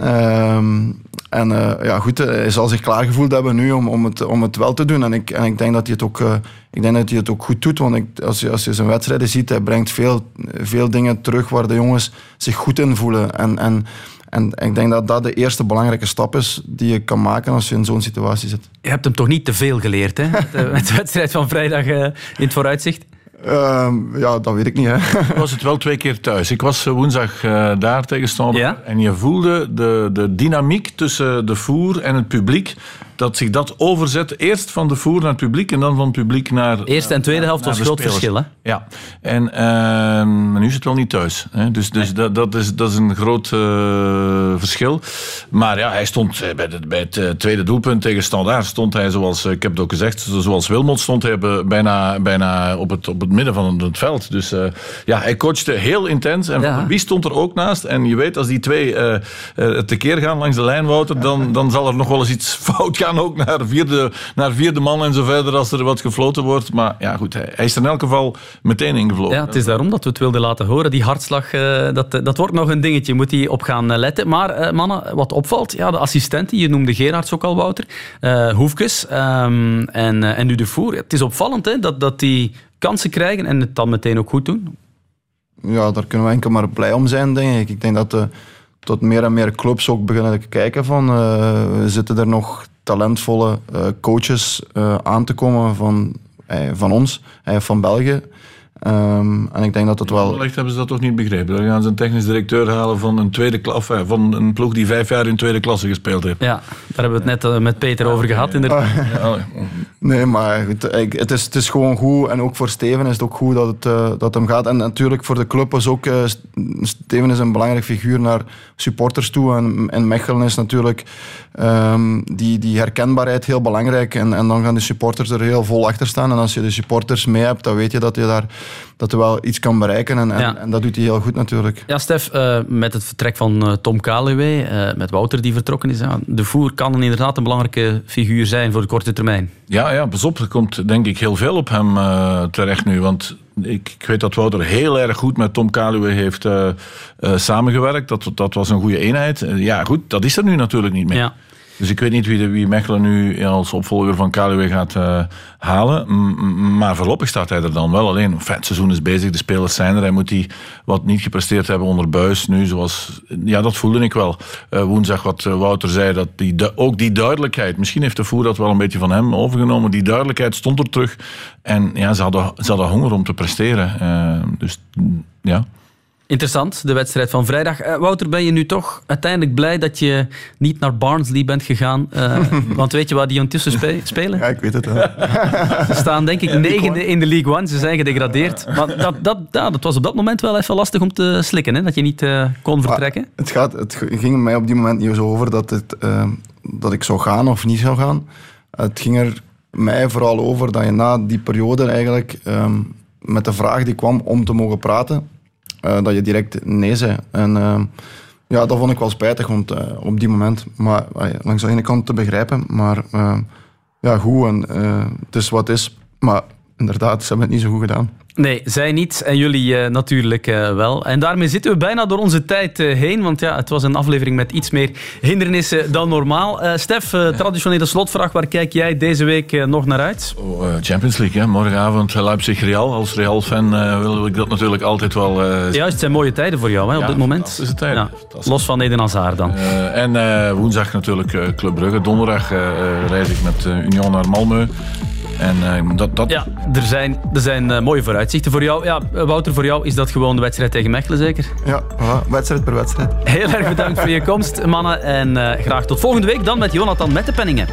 Speaker 4: Um, en uh, ja, goed, hij zal zich klaargevoeld hebben nu om, om, het, om het wel te doen. En ik, en ik denk dat hij het ook, uh, ik denk dat hij het ook goed doet. Want als, je, als je zijn wedstrijden ziet, hij brengt veel, veel dingen terug waar de jongens zich goed in voelen. En, en en ik denk dat dat de eerste belangrijke stap is die je kan maken als je in zo'n situatie zit.
Speaker 1: Je hebt hem toch niet te veel geleerd, hè? Met de wedstrijd van vrijdag in het vooruitzicht?
Speaker 4: Uh, ja, dat weet ik niet. Hè.
Speaker 5: was het wel twee keer thuis. Ik was eh, woensdag uh, daar tegen ja? en je voelde de, de dynamiek tussen de voer en het publiek dat zich dat overzet. Eerst van de voer naar het publiek en dan van het publiek naar.
Speaker 1: Eerste en tweede helft was een groot verschil. Hè?
Speaker 5: Ja, en uh, nu is het wel niet thuis. Hè? Dus, dus dat, dat, is, dat is een groot uh, verschil. Maar ja, hij stond eh, bij, de, bij het tweede doelpunt tegen Standaard. Stond hij, zoals ik heb het ook gezegd, zoals Wilmot, stond hij bijna, bijna op, het, op het midden van het veld. Dus uh, ja, hij coachte heel intens. En ja. wie stond er ook naast? En je weet, als die twee tekeer gaan langs de lijn, Wouter, dan, dan zal er nog wel eens iets fout gaan ook naar vierde, naar vierde man en zo verder als er wat gefloten wordt. Maar ja, goed, hij, is er in elk geval meteen ingevlogen.
Speaker 1: Ja, het is daarom dat we het wilden laten horen. Die hartslag, uh, dat, dat wordt nog een dingetje. Moet hij op gaan eh, letten. Maar uh, mannen, wat opvalt, ja, de assistenten, je noemde Gerards ook al, Wouter. Uh, Hoefkes um, en, en nu de Voer. Het is opvallend hè, dat, dat die kansen krijgen en het dan meteen ook goed doen.
Speaker 4: Ja, daar kunnen we enkel maar blij om zijn, denk ik. Ik denk dat tot meer en meer clubs ook beginnen te kijken van... Uh, zitten er nog talentvolle uh, coaches uh, aan te komen van, uh, van ons, van België. Um, en ik denk dat het wel.
Speaker 5: Wellicht hebben ze dat toch niet begrepen. Dan gaan ze een technisch directeur halen van een, tweede klas, van een ploeg die vijf jaar in tweede klasse gespeeld heeft.
Speaker 1: Ja, daar hebben we het net met Peter over gehad. Inderdaad. Ja.
Speaker 4: Nee, maar goed, het, is, het is gewoon goed. En ook voor Steven is het ook goed dat het uh, dat hem gaat. En natuurlijk voor de club is ook. Uh, Steven is een belangrijk figuur naar supporters toe. En, en Mechelen is natuurlijk um, die, die herkenbaarheid heel belangrijk. En, en dan gaan de supporters er heel vol achter staan. En als je de supporters mee hebt, dan weet je dat je daar dat er wel iets kan bereiken. En, en, en dat doet hij heel goed natuurlijk.
Speaker 1: Ja, Stef, uh, met het vertrek van uh, Tom Kaluwe, uh, met Wouter die vertrokken is, ja, de voer kan inderdaad een belangrijke figuur zijn voor de korte termijn.
Speaker 5: Ja, ja pas op, er komt denk ik heel veel op hem terecht nu. Want ik, ik, weet dat Wouter heel erg goed met Tom Kaluwe heeft samengewerkt. Dat, dat was een goede eenheid. ja, goed, dat is er nu natuurlijk niet meer. Ja. Dus ik weet niet wie, wie Mechelen nu als opvolger van Kaluwe gaat uh, halen. maar voorlopig staat hij er dan wel alleen. Het seizoen is bezig, de spelers zijn er. Hij moet die wat niet gepresteerd hebben onder Buis. Nu, zoals, ja, dat voelde ik wel. Uh, woensdag wat eh, Wouter zei, dat die, ook die duidelijkheid. Misschien heeft de voer dat wel een beetje van hem overgenomen. Die duidelijkheid stond er terug. En ja, ze hadden, ze hadden honger om te presteren. Dus ja.
Speaker 1: Interessant, de wedstrijd van vrijdag. Uh, Wouter, ben je nu toch uiteindelijk blij dat je niet naar Barnsley bent gegaan? Uh, want weet je waar die ondertussen spe spelen?
Speaker 4: Ja, ik weet het wel.
Speaker 1: Ze staan denk ik negende in de League One. Ze zijn gedegradeerd. Maar dat, dat, ja, dat was op dat moment wel even lastig om te slikken, hè? dat je niet uh, kon vertrekken.
Speaker 4: Maar het, gaat, het ging mij op die moment niet zo over dat, het, dat ik zou gaan of niet zou gaan. Het ging er mij vooral over dat je na die periode eigenlijk um, met de vraag die kwam om te mogen praten uh, dat je direct nee zei. En uh, ja, dat vond ik wel spijtig, want uh, op die moment, maar langs de ene kant te begrijpen, maar ja, goed, en, het is wat het is. Maar inderdaad, ze hebben het niet zo goed gedaan.
Speaker 1: Nee, zij niet en jullie uh, natuurlijk uh, wel. En daarmee zitten we bijna door onze tijd uh, heen, want ja, het was een aflevering met iets meer hindernissen dan normaal. Stef, traditionele slotvraag, waar kijk jij deze week nog naar uit?
Speaker 5: Oh, Champions League, hè? morgenavond Leipzig-Real. Als Real-fan wil ik dat natuurlijk altijd wel...
Speaker 1: Juist, het zijn mooie tijden voor jou hè, op dit moment.
Speaker 5: Is het tijd. Ja,
Speaker 1: los van Eden Hazard dan.
Speaker 5: en woensdag natuurlijk Club Brugge. Donderdag reis ik met Union naar Malmö. En uh, dat, dat...
Speaker 1: Ja, er zijn, er zijn uh, mooie vooruitzichten voor jou. Ja, Wouter, voor jou is dat gewoon de wedstrijd tegen Mechelen, zeker?
Speaker 4: Ja, wedstrijd per wedstrijd.
Speaker 1: Heel erg bedankt voor je komst, mannen. En uh, graag tot volgende week dan met Jonathan met de penningen.